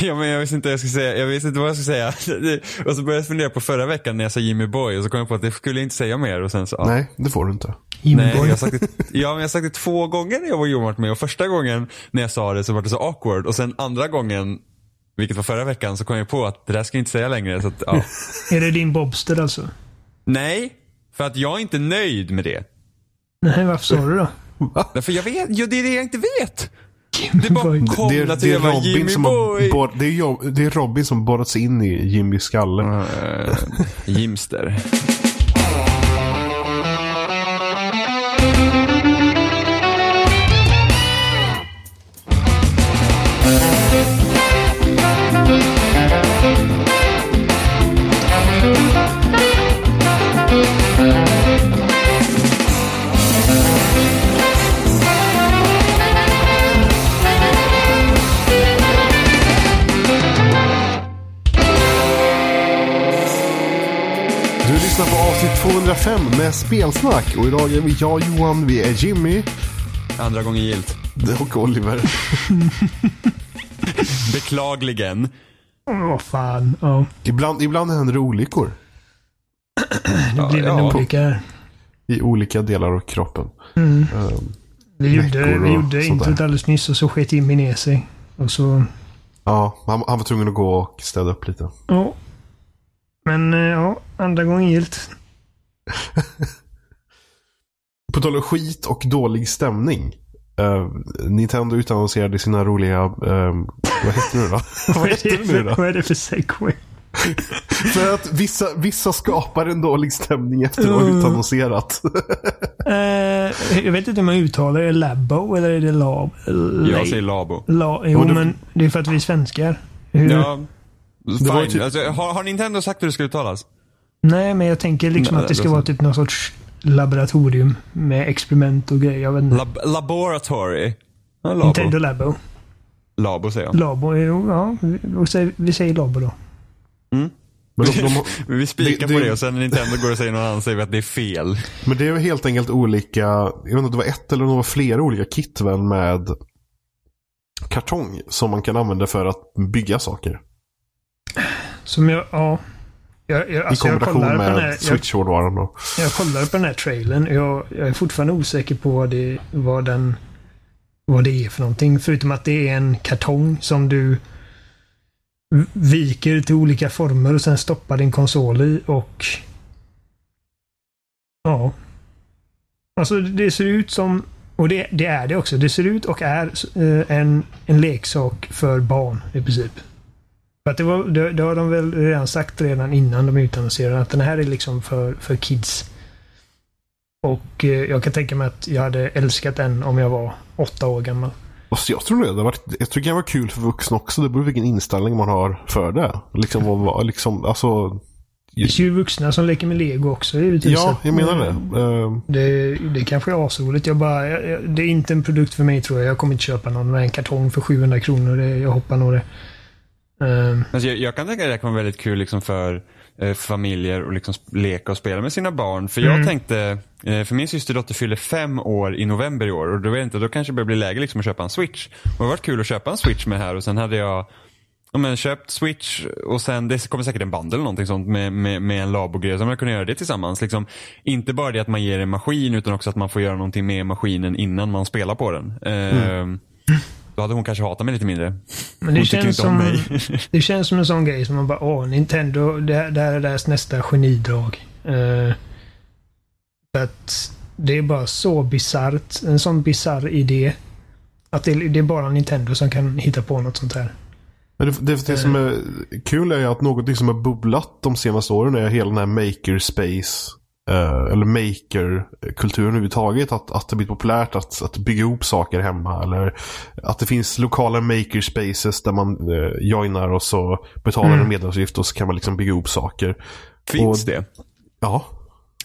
Ja, men jag visste inte vad jag skulle säga. Jag visste inte vad jag skulle säga. Och så började jag fundera på förra veckan när jag sa Jimmy Boy och så kom jag på att det skulle jag inte säga mer och sen så, ja. Nej, det får du inte. Jimmy Nej, jag Boy. har sagt det, ja, men jag har sagt det två gånger när jag var jobbat med och första gången när jag sa det så var det så awkward och sen andra gången, vilket var förra veckan, så kom jag på att det där ska jag inte säga längre. Så att, ja. Är det din Bobster alltså? Nej, för att jag är inte nöjd med det. Nej, varför sa du då? Därför jag vet, jo, det är det jag inte vet. Det bara Boy. kom Det är, till det, är Robin Jimmy som Boy. har det, är det är Robin som borrats in i Jimmys skalle. Uh, Jimster. 205 med spelsnack. Och idag är vi jag Johan, vi är Jimmy Andra gången gilt. och Oliver. Beklagligen. Åh fan. Ja, Ibland, ibland händer det olyckor det blev en ja. olycka här. i olika delar av kroppen. Mm. Ehm, Vi gjorde, vi gjorde introt alldeles nyss och så sket Jimmy ner sig. Och så... ja, han, han var tvungen att gå och städa upp lite. Ja. Men eh, ja, andra gången gilt. På tal om skit och dålig stämning. eh, Nintendo utannonserade sina roliga, ehm, vad heter det nu då? vad är, heter det nu för, då? vad är det för segway? För att vissa, vissa skapar en dålig stämning efter att ha Mm. utannonserat. Eh, jag vet inte om jag uttalar det. Labo eller är det lab? Jag säger Labo. La, jo, Men du- men det är för att vi är svenskar. Hur? Ja, fine. typ- alltså, har, har Nintendo sagt hur det ska uttalas? Nej, men jag tänker liksom Nej, att det ska vara typ någon sorts laboratorium med experiment och grejer. Jag vet inte. Lab laboratory? Ja, Labo. Nintendo Labo. Labo säger jag. Labo, jo, ja. Vi, säger- vi säger Labo då. Men, de, de, Vi spikar Det- på det- det och sen när Nintendo går och säger något annat säger vi att det är fel. men det är ju helt enkelt olika, jag vet inte om det var ett eller om det var flera olika kit väl med kartong som man kan använda för att bygga saker. Som jag, ja. Jag, jag, alltså I jag kombination här, med jag, switch-hårdvaran då. jag kollar på den här trailern. Jag, jag är fortfarande osäker på vad det, vad den vad det är för någonting. Förutom att det är en kartong som du viker till olika former och sen stoppar din konsol i och ja. Alltså det ser ut som och det, det är det också. Det ser ut och är eh, en, en leksak för barn i princip. För att det, var, det, det har de väl redan sagt redan innan de utannonserade att den här är liksom för, för kids. Och eh, jag kan tänka mig att jag hade älskat den om jag var åtta år gammal. Alltså, jag tror det hade varit, jag tror det kan vara kul för vuxna också. Det beror på vilken inställning man har för det. Liksom, vad- liksom, alltså, Det finns ju vuxna som leker med lego också givetvis. ja, jag menar det. eh, Ehm, Det, det kanske är asroligt. Jag bara, jag, det är inte en produkt för mig tror jag. Jag kommer inte köpa någon med en kartong för 700 kronor. Det, jag hoppar nog det. Ehm, Alltså, jag, jag kan tänka att det kan vara väldigt kul liksom för eh, familjer att liksom leka och spela med sina barn. För jag Mm. tänkte, eh, för min systerdotter fyller fem år i november i år och då vet inte, då kanske det börjar bli läge liksom att köpa en switch. Och det har varit kul att köpa en switch med här och sen hade jag Ja, men köpt switch och sen, det kommer säkert en bundle eller någonting sånt med, med, med en labo-grej. Så man kunna göra det tillsammans. Liksom, inte bara det att man ger en maskin utan också att man får göra någonting med maskinen innan man spelar på den. Eh, Då hade hon kanske hatat mig lite mindre. Men det Hon tycker känns, inte om som, mig. det känns som en sån grej som man bara, åh, Nintendo, det, här- det här är deras nästa genidrag. Uh, för att det är bara så bisarrt. En sån bisarr idé. Att det, det är bara Nintendo som kan hitta på något sånt här. Men det, det, det som är kul är ju att något som har bubblat de senaste åren är hela den här makerspace. Eh, eller maker-kulturen överhuvudtaget. Att, att det blir populärt att, att bygga ihop saker hemma. Eller att det finns lokala makerspaces där man eh, joinar och så betalar Mm. en medlemsavgift och så kan man liksom bygga ihop saker. Finns Och- det? Ja.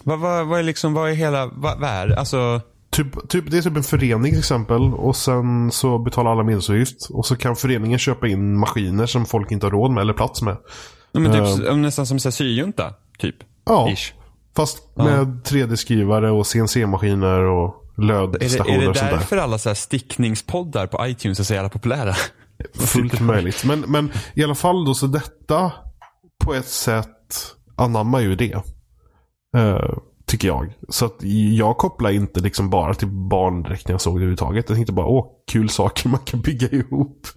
Vad, vad, vad är liksom, vad är hela, vad, vad är, alltså, Typ, typ, det är typ en förening till exempel. Och sen så betalar alla medlemsavgift. Och så kan föreningen köpa in maskiner som folk inte har råd med eller plats med. ja, men typ, nästan som syjunta, typ. Ja, Ish. Fast med 3D-skrivare och CNC-maskiner och Är det, är lödstationer det sånt där. därför alla så stickningspoddar på iTunes är så jävla populära? Fullt möjligt. Men, men i alla fall då så detta på ett sätt anammar ju det. Uh, tycker jag. Så att jag kopplar inte liksom bara till barn direkt när jag såg det överhuvudtaget. Jag tänkte bara, åh, kul saker man kan bygga ihop.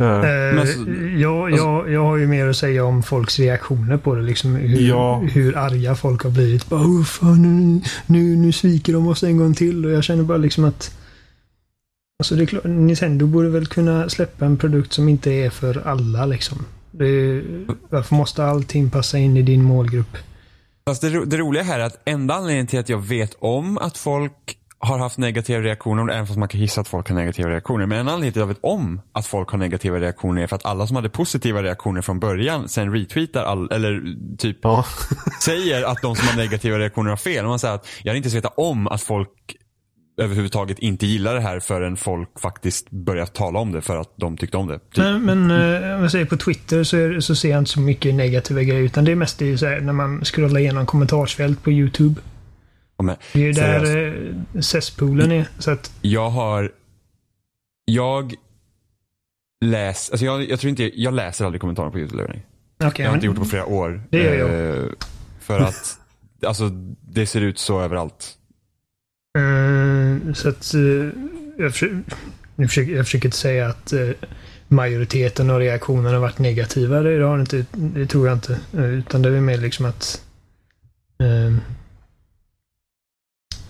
uh, uh, alltså, jag, jag, jag har ju mer att säga om folks reaktioner på det. Liksom hur, ja. hur arga folk har blivit. Bara, fan, nu, nu, nu sviker de oss en gång till. Och jag känner bara liksom att Alltså det är klart, Nintendo borde väl kunna släppa en produkt som inte är för alla liksom. Det, varför måste allting passa in i din målgrupp? Fast det, det roliga här är att enda anledningen till att jag vet om att folk har haft negativa reaktioner, även fast man kan gissa att folk har negativa reaktioner. Men en anledning till att jag vet om att folk har negativa reaktioner är för att alla som hade positiva reaktioner från början sen retweetar all, eller typ ja. säger att de som har negativa reaktioner har fel. Och man säger att jag hade inte ens vetat om att folk överhuvudtaget inte gillar det här förrän folk faktiskt börjar tala om det för att de tyckte om det. Typ. Men, men eh, om jag säger på Twitter så, är, så ser jag inte så mycket negativa grejer. Utan det är mest det så här, när man scrollar igenom kommentarsfält på YouTube. Men, det är ju där eh, cesspoolen är. Så att... Jag har... Jag läs, alltså jag, jag tror inte, jag läser aldrig kommentarer på YouTube längre. Okay, jag har inte gjort det på flera år. Det gör jag. Eh, för att, alltså det ser ut så överallt. Uh, så att uh, jag, försöker, jag, försöker, jag försöker inte säga att uh, majoriteten av reaktionerna har varit negativa. Det, har inte, det tror jag inte. Utan det är mer liksom att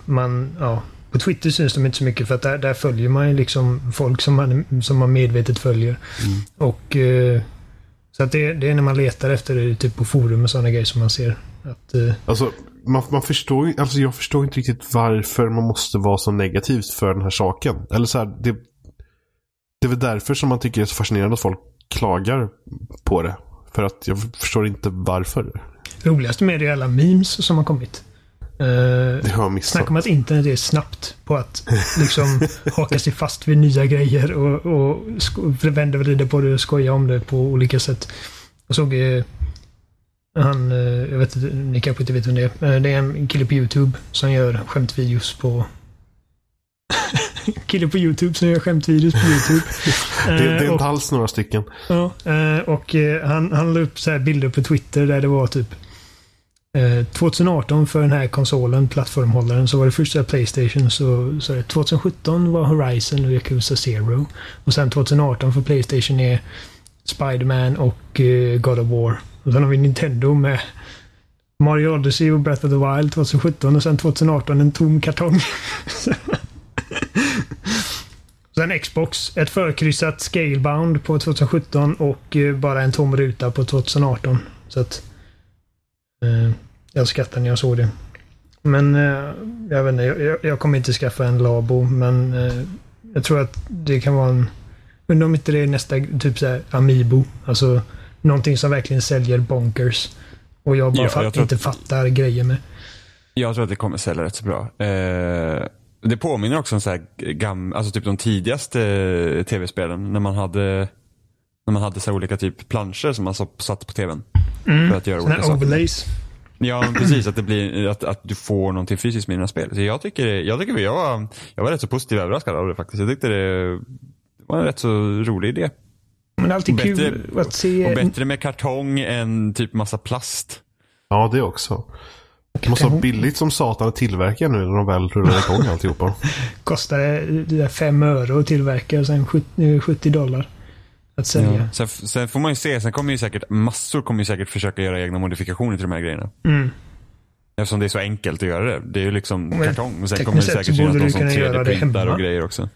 man, ja, på Twitter syns de inte så mycket för att där, där följer man ju liksom folk som man, som man medvetet följer. Mm. Och så att det, det, är när man letar efter det typ på forum och sådana grejer som man ser. Att, alltså man, man förstår alltså jag förstår inte riktigt varför man måste vara så negativt för den här saken. Eller så här, det, det är väl därför som man tycker det är så fascinerande att folk klagar på det. För att jag förstår inte varför. Roligast med det är alla memes som har kommit. Uh, det har jag missat. Snacka om att internet är snabbt på att liksom haka sig fast vid nya grejer och, och vända och vrida på det och skoja om det på olika sätt. Jag såg eh, han, eh, jag vet inte, ni kanske inte vet vem det är. Eh, det är en kille på YouTube som gör skämtvideos på... kille på YouTube som gör skämtvideos på YouTube. det, det, är inte alls några stycken. Ja, och han, han la upp så bilder på Twitter där det var typ 2018 för den här konsolen, plattformhållaren, så var det första Playstation. Så, så 2017 var Horizon och Yakuza Zero. Och sen 2018 för Playstation är Spiderman och God of War. Och sen har vi Nintendo med Mario Odyssey och Breath of the Wild 2017 och sen 2018 en tom kartong. sen Xbox, ett förkryssat Scalebound på 2017 och eh, bara en tom ruta på 2018. Så att... Eh, jag skrattade när jag såg det. Men eh, jag vet inte, jag, jag, kommer inte skaffa en Labo men eh, jag tror att det kan vara en... Undrar om inte det är nästa typ såhär Amiibo. Alltså någonting som verkligen säljer bonkers. Och jag bara ja, fatt, jag inte att, fattar grejer med. Jag tror att det kommer sälja rätt så bra. Eh, det påminner också om så här gam, alltså typ de tidigaste tv-spelen. När man hade, när man hade så olika typ planscher som man satt på tvn. Mm. För att göra olika overlays. Ja, precis. Att, det blir, att, att du får någonting fysiskt med dina spel. Så jag tycker, jag, tycker jag, var, jag var rätt så positivt överraskad av det faktiskt. Jag tyckte det var en rätt så rolig idé. Men alltid bättre, kul att se. Och bättre med kartong än typ massa plast. Ja, det också. Det måste vara billigt som satan att tillverka nu när de väl rullar igång alltihopa. Kostar det fem öre att tillverka och sen 70 dollar att sälja. Ja. Sen, sen, får man ju se, sen kommer ju säkert massor kommer ju säkert försöka göra egna modifikationer till de här grejerna. Mm. Eftersom det är så enkelt att göra det. Det är ju liksom kartong. Och sen kommer det säkert synas någon som 3D-printar och grejer också.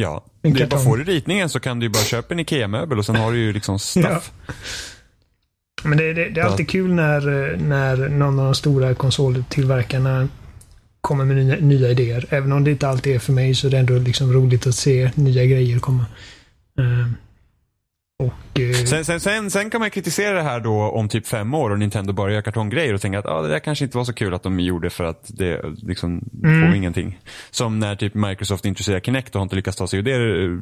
Ja, en det är bara får du ritningen så kan du bara köpa en IKEA-möbel och sen har du ju liksom stuff. Ja. Men det, det, det, är alltid kul när, när någon av de stora konsoltillverkarna kommer med nya, nya, idéer. Även om det inte alltid är för mig så är det ändå liksom roligt att se nya grejer komma. Uh, och, eh, sen, sen, sen, sen, kan man kritisera det här då om typ fem år och Nintendo bara gör kartonggrejer och tänka att ah, det där kanske inte var så kul att de gjorde för att det liksom mm. får ingenting. Som när typ Microsoft introducerar Kinect och har inte lyckats ta sig ur det uh,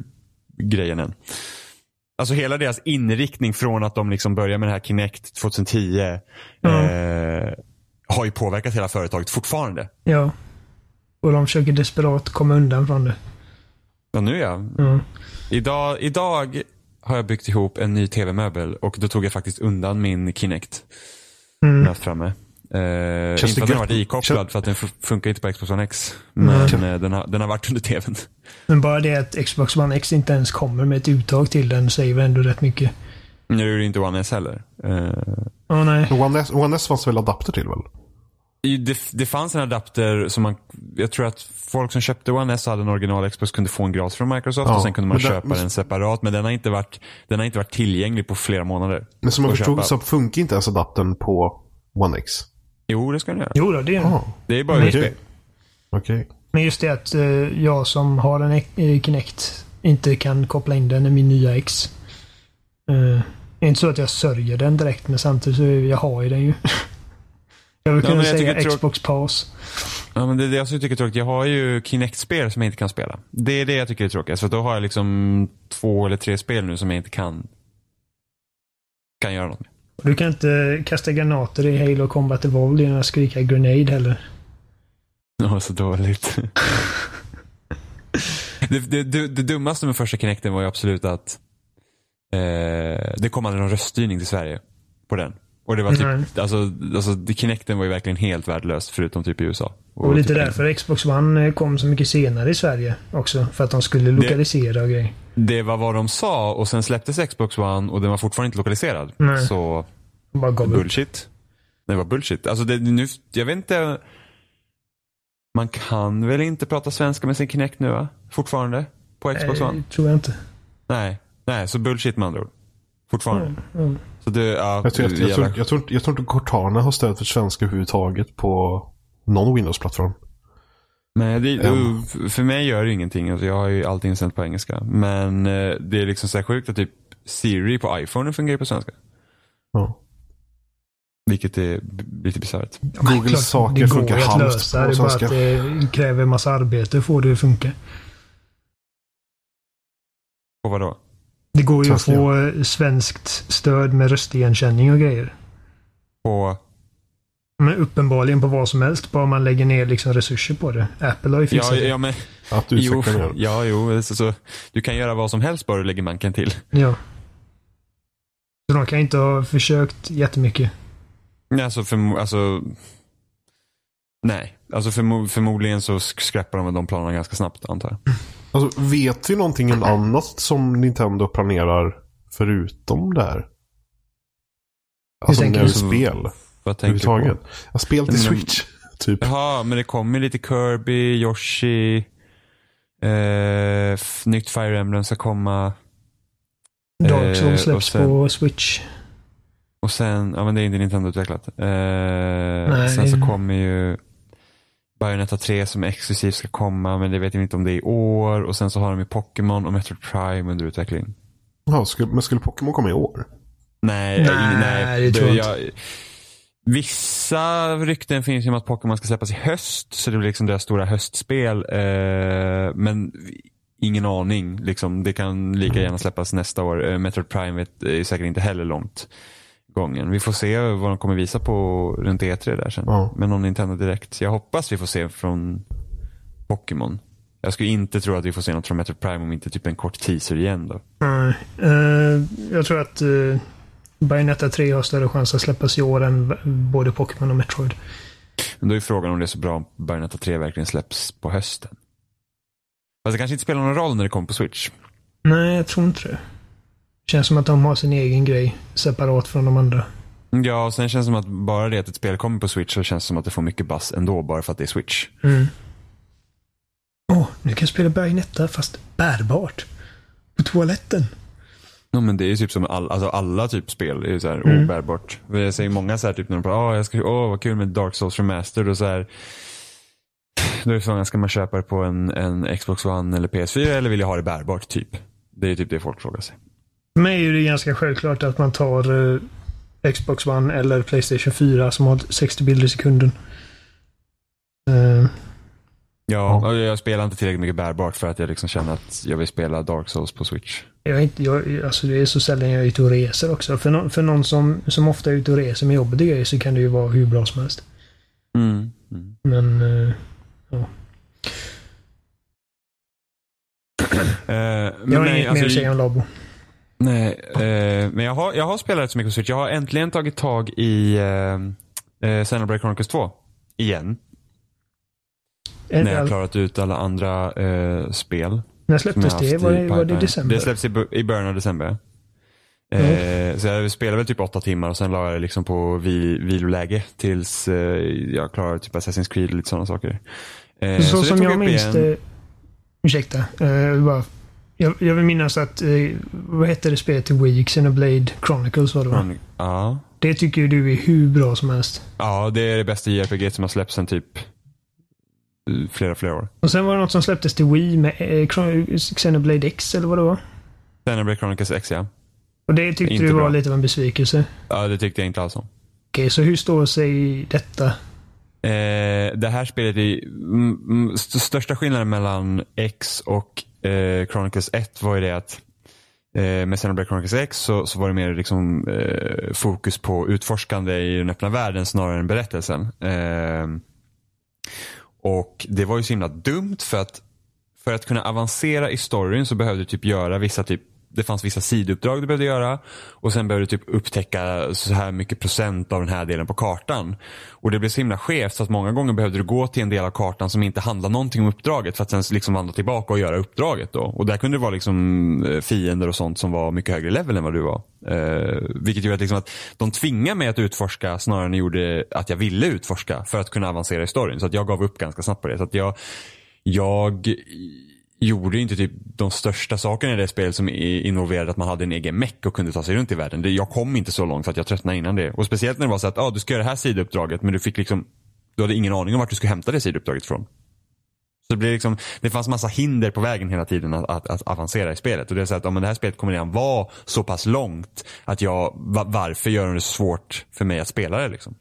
grejen än. Alltså hela deras inriktning från att de liksom börjar med det här Kinect 2010 mm. eh, har ju påverkat hela företaget fortfarande. Ja. Och de försöker desperat komma undan från det. Ja, nu ja. Mm. Idag, idag har jag byggt ihop en ny tv-möbel och då tog jag faktiskt undan min Kinect. Mm. Där framme. Eh, inte för att den varit ikopplad Kän- för att den funkar inte på Xbox One X. Men eh, den, har, den har varit under tvn. Men bara det att Xbox One X inte ens kommer med ett uttag till den säger väl ändå rätt mycket. Nu är det inte One S heller. Eh, Åh nej. One S, One S fanns väl adapter till väl? Det, det fanns en adapter som man, jag tror att folk som köpte One S och hade en original Xbox kunde få en gratis från Microsoft Ja, och sen kunde man men köpa den separat. Men den har, inte varit, den har inte varit tillgänglig på flera månader. Men som jag att förstod köpa. så funkar inte ens adaptern på One X. Jo, det ska den göra. Jo då, det är Ah, Det är bara Men USB. Okej. Okej. Men just det att eh, jag som har en eh, Kinect inte kan koppla in den i min nya X. Eh, det är inte så att jag sörjer den direkt, men samtidigt så jag har ju den ju. jag vill Ja, jag säga Xbox Pass. Ja, men det är det jag tycker är tråkigt. Jag har ju Kinect-spel som jag inte kan spela. Det är det jag tycker är tråkigt. För då har jag liksom två eller tre spel nu som jag inte kan, kan göra något med. Du kan inte kasta granater i Halo Combat Evolved genom att skrika grenade heller. Ja, så dåligt. det, det, det, det dummaste med första Kinecten var ju absolut att eh, det kom aldrig någon röststyrning till Sverige på den. Och det var typ, Nej. alltså, alltså det- Kinecten var ju verkligen helt värdelöst förutom typ i USA. Och lite typ därför Xbox One eh, kom så mycket senare i Sverige också. För att de skulle lokalisera och grejer. Det var vad de sa och sen släpptes Xbox One och den var fortfarande inte lokaliserad. Nej. Så bara gav upp. bullshit. Det var bullshit. Alltså det, nu, jag vet inte. Man kan väl inte prata svenska med sin Kinect nu va? Fortfarande? På Xbox Nej, One? tror jag inte. Nej. Nej, så bullshit med andra ord. Fortfarande. Mm, mm. Så det, ja, Jag, tror, jag, tror, jag, tror, jag tror inte Cortana har stöd för svenska överhuvudtaget på någon Windows-plattform. Nej, det, Ja. för mig gör det ingenting. Alltså, jag har ju allting sänt på engelska. Men eh, det är liksom så här sjukt att typ Siri på iPhone fungerar på svenska. Ja. Vilket är lite bisarrt. Googles Klart, saker det funkar halvt lösa. på Det är bara svenska. att det kräver en massa arbete för att det att funka. Och vadå? Det går ju att få eh, svenskt stöd med röstigenkänning och grejer. På, Men uppenbarligen på vad som helst, bara man lägger ner liksom resurser på det. Apple har ju fixat ja, det. ja, men, Att jo, utveckla det. ja, jo så, så, du kan göra vad som helst bara du lägger manken till. Ja. Så de kan inte ha försökt jättemycket. Nej, alltså, förmo- alltså Nej, alltså förmo- förmodligen så sk- skräppar de väl de planerna ganska snabbt antar jag. Alltså, vet vi någonting om annat som Nintendo planerar förutom det här? Alltså tänker när du? spel Vad tänker du på? Ja, spel till Men- Switch. Typ. Jaha, men det kommer lite Kirby, Yoshi, eh, nytt Fire Emblem ska komma. Dark Eh, Souls och släpps sen- på Switch. Och sen, ja men det är inte Nintendo-utvecklat. Eh, sen så kommer ju Bayonetta 3 som exklusivt ska komma, men det vet jag inte om det är i år. Och sen så har de ju Pokémon och Metroid Prime under utveckling. Ja, skulle, men skulle Pokémon komma i år? Nej, Nej, nej det tror jag jag, Vissa rykten finns ju om att Pokémon ska släppas i höst, så det blir liksom deras stora höstspel. Eh, men ingen aning. Liksom, det kan lika gärna släppas nästa år. Eh, Metroid Prime vet, är säkert inte heller långt gången. Vi får se vad de kommer visa på runt E3 där sen. Ja. Men någon Nintendo direkt. Jag hoppas vi får se från Pokémon. Jag skulle inte tro att vi får se något från Metroid Prime om inte typ en kort teaser igen då. Nej. Eh, jag tror att uh, Bayonetta 3 har större chans att släppas i år än både Pokémon och Metroid. Men då är frågan om det är så bra om Bayonetta 3 verkligen släpps på hösten. Fast det kanske inte spelar någon roll när det kommer på Switch. Nej, jag tror inte det. Känns som att de har sin egen grej separat från de andra. Ja, och sen känns det som att bara det att ett spel kommer på Switch så känns det som att det får mycket buzz ändå bara för att det är Switch. Mm. Åh, nu kan jag spela Bayonetta fast bärbart. På toaletten. Ja, men det är ju typ som all, alltså alla typ spel är ju så här Mm. obärbart. Jag ser ju många så här typ när de bara, åh, jag ska, åh vad kul med Dark Souls Remastered och så här. Då är det frågan, ska man köpa det på en, en Xbox One eller PS4 eller vill jag ha det bärbart typ? Det är typ det folk frågar sig. För mig är det ganska självklart att man tar eh, Xbox One eller Playstation 4 som har 60 bilder i sekunden. Eh, Ja, Ja. och jag spelar inte tillräckligt mycket bärbart för att jag liksom känner att jag vill spela Dark Souls på Switch. jag är inte, jag, alltså det är så sällan jag är ute och reser också. För, nå- för någon som, som ofta är ute och reser med jobbet och grejer så kan det ju vara hur bra som helst. Mm. Mm. Men eh, Eh, men jag har inget alltså, mer att säga om Labo. Nej, eh, men jag har, jag har spelat rätt så mycket på Switch. Jag har äntligen tagit tag i eh, eh, Xenoblade Chronicles 2. Igen. Är När jag har det- klarat ut alla andra eh, spel. När släpptes det? Var det, var det i december? Det släpps i, i början av december. Eh, så jag spelade väl typ åtta timmar och sen la jag det liksom på vi, viloläge tills eh, jag klarade typ Assassin's Creed och lite sådana saker. Eh, så det som jag minns det... Ursäkta. eh, bara, jag, jag vill minnas att... eh, vad hette det spelet till Wii? Xenoblade Chronicles var det va? Ja. Det tycker ju du är hur bra som helst. ja, det är det bästa JRPG som har släppts sen typ eh, flera, flera år. Och sen var det något som släpptes till Wii med eh, Xenoblade X eller vad det var. Xenoblade Chronicles X ja. Och det tyckte Inte du var bra. lite av en besvikelse. Ja, det tyckte jag inte alls om. Okej, så hur står sig detta? Eh, det här spelet är mm, mm, st- största skillnaden mellan X och eh, Chronicles 1 var ju det att eh, med Xenoblade Chronicles X så, så var det mer liksom, eh, fokus på utforskande i den öppna världen snarare än berättelsen. Eh, och det var ju så himla dumt för att för att kunna avancera i storyn så behövde du typ göra vissa typ det fanns vissa sidouppdrag du behövde göra och sen behövde du typ upptäcka så här mycket procent av den här delen på kartan. Och det blev så himla skevt så att många gånger behövde du gå till en del av kartan som inte handlade någonting om uppdraget för att sen liksom vandra tillbaka och göra uppdraget då. Och där kunde det vara liksom eh, fiender och sånt som var mycket högre level än vad du var. Eh, vilket gjorde att, liksom att de tvingade mig att utforska snarare än gjorde att jag ville utforska för att kunna avancera i storyn. Så att jag gav upp ganska snabbt på det. Så att jag, jag gjorde inte typ de största sakerna i det spelet som involverade att man hade en egen meck och kunde ta sig runt i världen. Det, jag kom inte så långt för att jag tröttnade innan det. Och speciellt när det var så att ah, du ska göra det här sidouppdraget men du fick liksom du hade ingen aning om vart du skulle hämta det sidouppdraget ifrån. Så det, blir liksom, det fanns massa hinder på vägen hela tiden att, att, att avancera i spelet. Och det är så att ja, men det här spelet kommer redan vara så pass långt att jag, varför gör de det så svårt för mig att spela det liksom?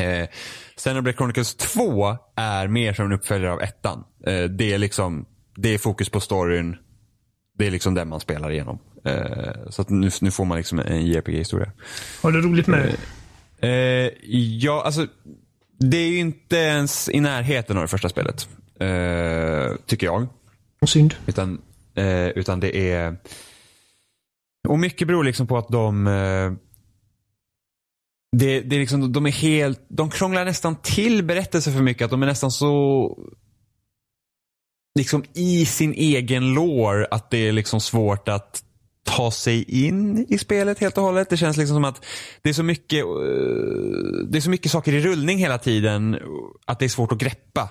Eh, Xenoblade Chronicles 2 är mer som en uppföljare av ettan. Eh, det är liksom, det är fokus på storyn. Det är liksom den man spelar igenom. Eh, så nu, nu får man liksom en JRPG-historia. Har du roligt med det? Eh, ja, alltså. Det är ju inte ens i närheten av det första spelet. Eh, tycker jag. Synd. Utan, eh, utan det är... Och mycket beror liksom på att de... Eh, det, det är liksom, de är helt... De krånglar nästan till berättelser för mycket. Att de är nästan så... Liksom i sin egen lore att det är liksom svårt att ta sig in i spelet helt och hållet. Det känns liksom som att det är så mycket, eh, det är så mycket saker i rullning hela tiden att det är svårt att greppa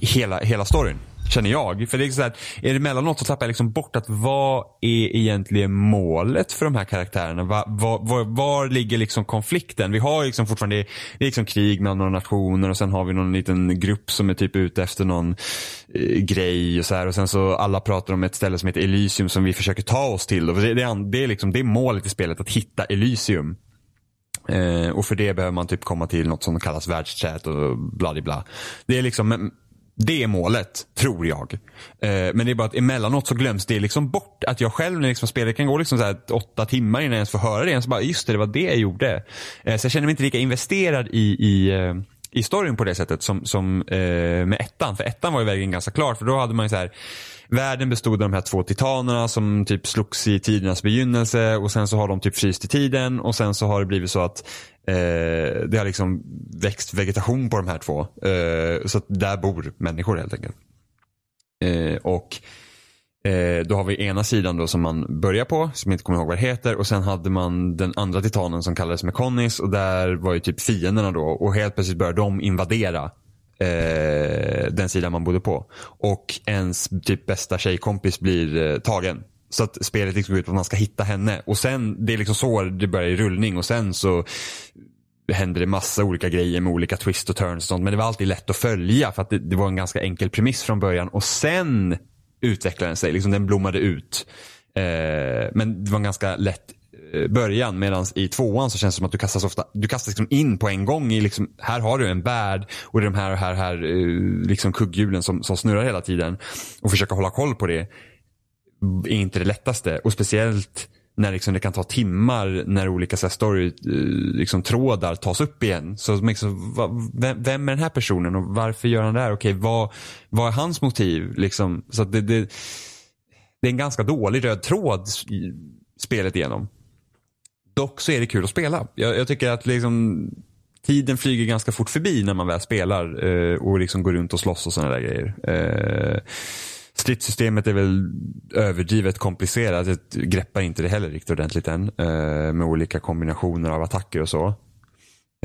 hela, hela storyn. Känner jag. För det är så här, är det emellanåt så tappar jag liksom bort att vad är egentligen målet för de här karaktärerna? Va, va, var, var ligger liksom konflikten? Vi har liksom fortfarande, det är liksom krig mellan några nationer och sen har vi någon liten grupp som är typ ute efter någon eh, grej och så här. Och sen så alla pratar om ett ställe som heter Elysium som vi försöker ta oss till. Och det, det, är, det, är liksom, det är målet i spelet, att hitta Elysium. Eh, och för det behöver man typ komma till något som kallas världschat och bla bla, bla. Det är liksom men det är målet, tror jag. Eh, men det är bara att emellanåt så glöms det liksom bort. Att jag själv när liksom spelet kan gå liksom så här åtta timmar innan jag ens får höra det igen. Så bara, just det, det var det jag gjorde. Eh, så jag känner mig inte lika investerad i, i, eh, i storyn på det sättet som, som eh, med ettan. För ettan var ju vägen ganska klar. För då hade man ju så här Världen bestod av de här två titanerna som typ slogs i tidernas begynnelse och sen så har de typ fryst i tiden och sen så har det blivit så att eh, det har liksom växt vegetation på de här två. Eh, så att där bor människor helt enkelt. Eh, och eh, då har vi ena sidan då som man börjar på, som jag inte kommer ihåg vad det heter. Och sen hade man den andra titanen som kallades Mekonis och där var ju typ fienderna då. Och helt plötsligt började de invadera eh, den sidan man bodde på. Och ens typ bästa tjejkompis blir eh, tagen. Så att spelet liksom går ut på att man ska hitta henne. Och sen, det är liksom så det börjar i rullning. Och sen så händer det massa olika grejer med olika twist och turns och sånt. Men det var alltid lätt att följa för att det, det var en ganska enkel premiss från början. Och sen utvecklade den sig, liksom den blommade ut. Eh, men det var en ganska lätt eh, början medan i tvåan så känns det som att du kastas ofta, du kastas liksom in på en gång i liksom, här har du en värld och det är de här, här, här eh, liksom kugghjulen som, som snurrar hela tiden. Och försöka hålla koll på det är inte det lättaste. Och speciellt när liksom det kan ta timmar när olika så här, story eh, liksom, trådar tas upp igen. Så liksom, va, vem, vem är den här personen och varför gör han det här? Okej, vad, vad är hans motiv? Liksom, så att det, det, det är en ganska dålig röd tråd spelet igenom. Dock så är det kul att spela. Jag, jag tycker att liksom tiden flyger ganska fort förbi när man väl spelar eh, och liksom går runt och slåss och sådana där grejer. Eh, stridssystemet är väl överdrivet komplicerat. Jag greppar inte det heller riktigt ordentligt än. Eh, med olika kombinationer av attacker och så.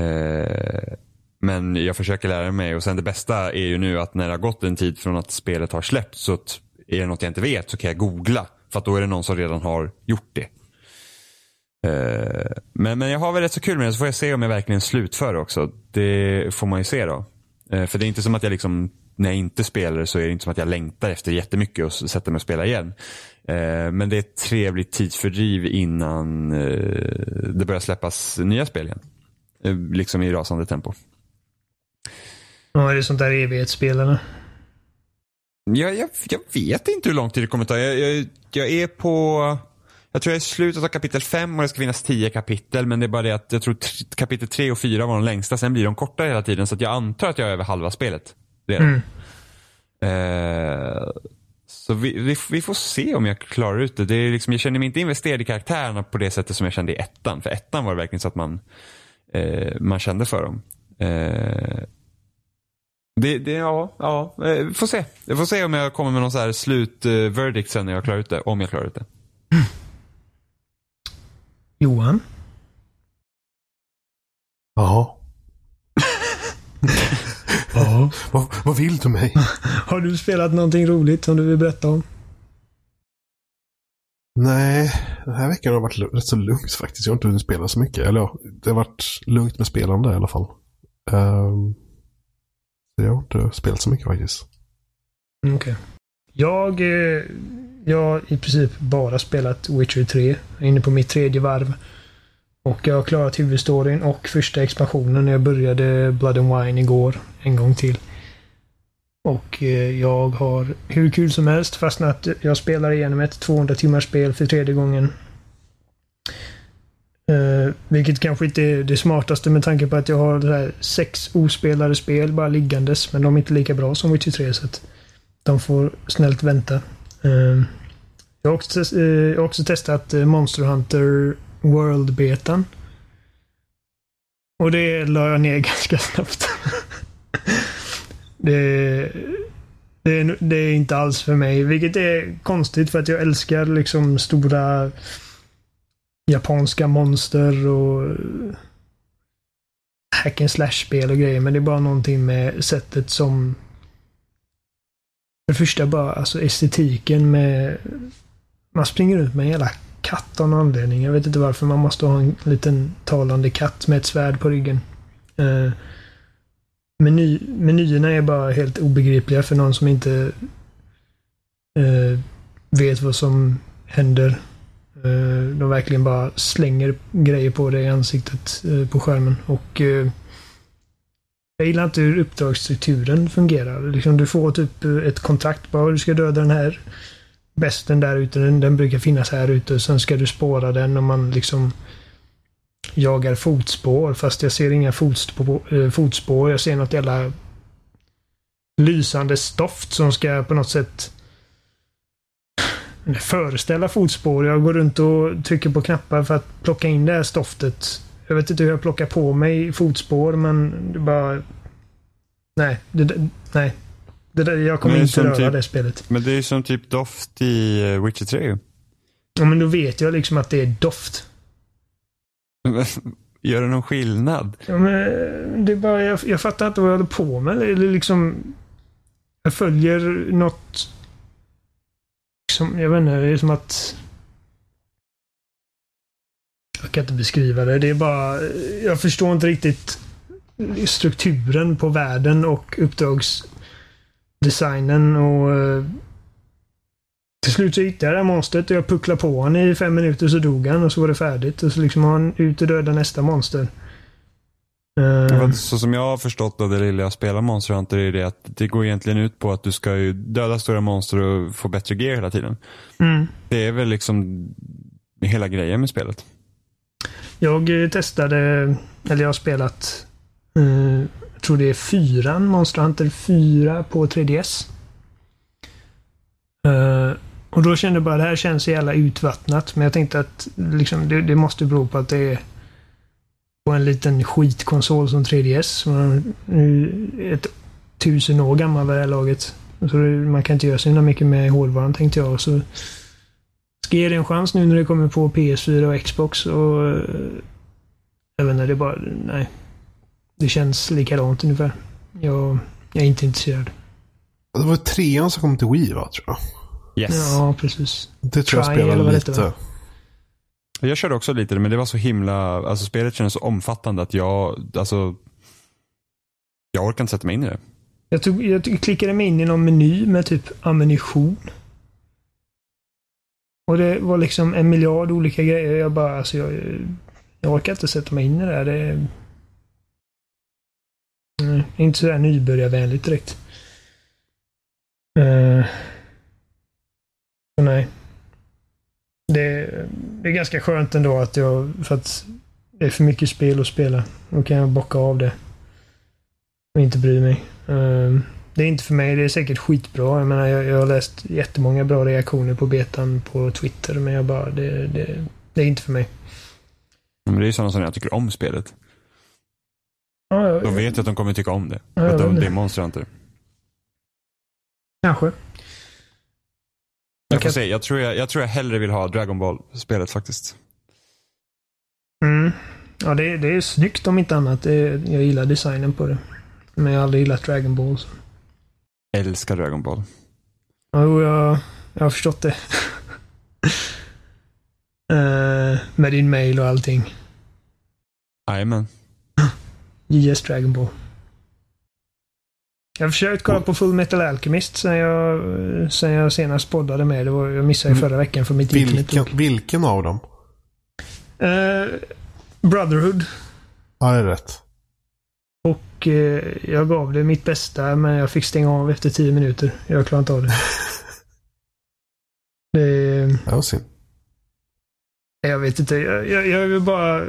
Eh, men jag försöker lära mig och sen det bästa är ju nu att när det har gått en tid från att spelet har släppts så är det något jag inte vet så kan jag googla. För att då är det någon som redan har gjort det. Eh, men, men jag har väl rätt så kul med det så får jag se om jag verkligen slutför det också. Det får man ju se då. För det är inte som att jag liksom, när jag inte spelar så är det inte som att jag längtar efter jättemycket och sätter mig och spelar igen. Eh, men det är ett trevligt tidsfördriv innan det börjar släppas nya spel igen. Liksom i rasande tempo. Ja, är det sånt där evighetsspel eller? Jag, jag, jag, vet inte hur lång tid det kommer ta. Jag, jag, jag är på jag tror jag är i slutet av kapitel 5 och det ska finnas 10 kapitel. Men det är bara det att jag tror kapitel 3 och 4 var de längsta. Sen blir de kortare hela tiden. Så jag antar att jag är över halva spelet. Redan. Mm. Eh, så vi, vi, vi, får se om jag klarar ut det. det är liksom, jag känner mig inte investerad i karaktärerna på det sättet som jag kände i ettan. För ettan var det verkligen så att man, eh, man kände för dem. Eh, det, det, ja, ja, eh, får se. Jag får se om jag kommer med någon så här slutverdict sen när jag klarar ut det. Om jag klarar ut det. Johan? Ja. ja. Vad, vad vill du mig? Har du spelat någonting roligt som du vill berätta om? Nej, den här veckan har varit rätt så lugnt faktiskt. Jag har inte hunnit spela så mycket. Eller ja, det har varit lugnt med spelande i alla fall. Um, jag har inte spelat så mycket faktiskt. Okej. Okay. Jag, eh, jag har i princip bara spelat Witcher 3. Jag är inne på mitt tredje varv. Och jag har klarat huvudstoryn och första expansionen när jag började Blood and Wine igår. En gång till. Och eh, jag har hur kul som helst fastnat. Jag spelar igenom ett 200 timmars spel för tredje gången. Uh, vilket kanske inte är det smartaste med tanke på att jag har det här sex ospelade spel bara liggandes. Men de är inte lika bra som Witcher 3 så att de får snällt vänta. Uh, jag, har också, uh, jag har också testat Monster Hunter World-betan. Och det la jag ner ganska snabbt. det, det, är, det är inte alls för mig. Vilket är konstigt för att jag älskar liksom stora japanska monster och hack and slash-spel och grejer. Men det är bara någonting med sättet som... För det första bara alltså estetiken med... Man springer ut med en jävla katt av någon anledning. Jag vet inte varför. Man måste ha en liten talande katt med ett svärd på ryggen. Eh, meny, menyerna är bara helt obegripliga för någon som inte eh, vet vad som händer Eh, de verkligen bara slänger grejer på dig i ansiktet eh, på skärmen. Och eh, jag gillar inte hur uppdragsstrukturen fungerar. Liksom du får typ eh, ett kontrakt. Bara du ska döda den här besten där ute. Den, den brukar finnas här ute. Sen ska du spåra den och man liksom jagar fotspår. Fast jag ser inga fotspår. Eh, fotspår. Jag ser något jävla lysande stoft som ska på något sätt föreställa fotspår. Jag går runt och trycker på knappar för att plocka in det här stoftet. Jag vet inte hur jag plockar på mig fotspår men det bara... Nej. Det, nej. Det där, jag kommer inte röra typ, det spelet. Men det är som typ doft i uh, Witcher 3 Ja men då vet jag liksom att det är doft. Gör det någon skillnad? Ja, men det är bara, jag, jag fattar inte vad jag håller på med. Eller liksom... Jag följer något liksom, jag vet inte, det är som att... Jag kan inte beskriva det. Det är bara... Jag förstår inte riktigt strukturen på världen och uppdragsdesignen och... Eh, till slut så hittade jag det här monstret och jag pucklade på honom i fem minuter så dog han och så var det färdigt. Och så liksom har han ut och döda nästa monster. Uh, så som jag har förstått av det lilla jag spelar Monster Hunter är det att det går egentligen ut på att du ska ju döda stora monster och få bättre gear hela tiden. Mm. Det är väl liksom hela grejen med spelet. Jag eh, testade, eller jag har spelat, jag tror det är fyran, Monster Hunter 4 på 3DS. Uh, eh, Och då kände jag bara det här känns så jävla utvattnat. Men jag tänkte att liksom, det, det måste bero på att det är på en liten skitkonsol som 3DS. Som är ett tusen år gammal vid det här laget. Så det, man kan inte göra så himla mycket med hårdvaran tänkte jag. Så ska jag ge det en chans nu när det kommer på PS4 och Xbox. Och eh, jag vet inte, det är bara... Nej. Det känns likadant ungefär. Jag, jag är inte intresserad. Det var trean som kom till Wii va, tror jag. Yes. Ja, precis. Det tror jag Try, eller spelade lite. va? Jag körde också lite men det var så himla, alltså spelet kändes så omfattande att jag, alltså jag orkar inte sätta mig in i det. Jag, tog, jag klickade mig in i någon meny med typ ammunition. Och det var liksom en miljard olika grejer. Jag bara, alltså jag, jag orkar inte sätta mig in i det här. Det det är inte sådär nybörjarvänligt direkt. Uh, så nej. Det, det är ganska skönt ändå att jag, för att det är för mycket spel att spela. Då kan jag bocka av det. Och inte bry mig. Uh, det är inte för mig. Det är säkert skitbra. Jag menar, jag, jag har läst jättemånga bra reaktioner på betan på Twitter. Men jag bara, det, det, det är inte för mig. Men det är ju sådana som jag tycker om spelet. Ja, Då vet jag att de kommer tycka om det. Ja, jag de, det är. Monster Hunter. Kanske. Jag får se. Jag tror jag, jag tror jag hellre vill ha Dragon Ball-spelet faktiskt. Mm. Ja, det, det är snyggt om inte annat. Det, jag gillar designen på det. Men jag har aldrig gillat Dragon Ball. så. Älskar Dragon Ball. Ja, jo, jag, jag har förstått det. Eh, med din mail och allting. Jajamän. JS Dragon Ball. Jag har försökt kolla på Full Metal Alchemist sen jag, sen jag senast poddade med. Det var, jag missade Mm. förra veckan för mitt internet. Vilken, vilken av dem? Eh, Brotherhood. Ja, det är rätt. Och eh, jag gav det mitt bästa men jag fick stänga av efter tio minuter. Jag klarade inte av det. det Det var synd. jag vet inte. Jag, jag, jag vill bara...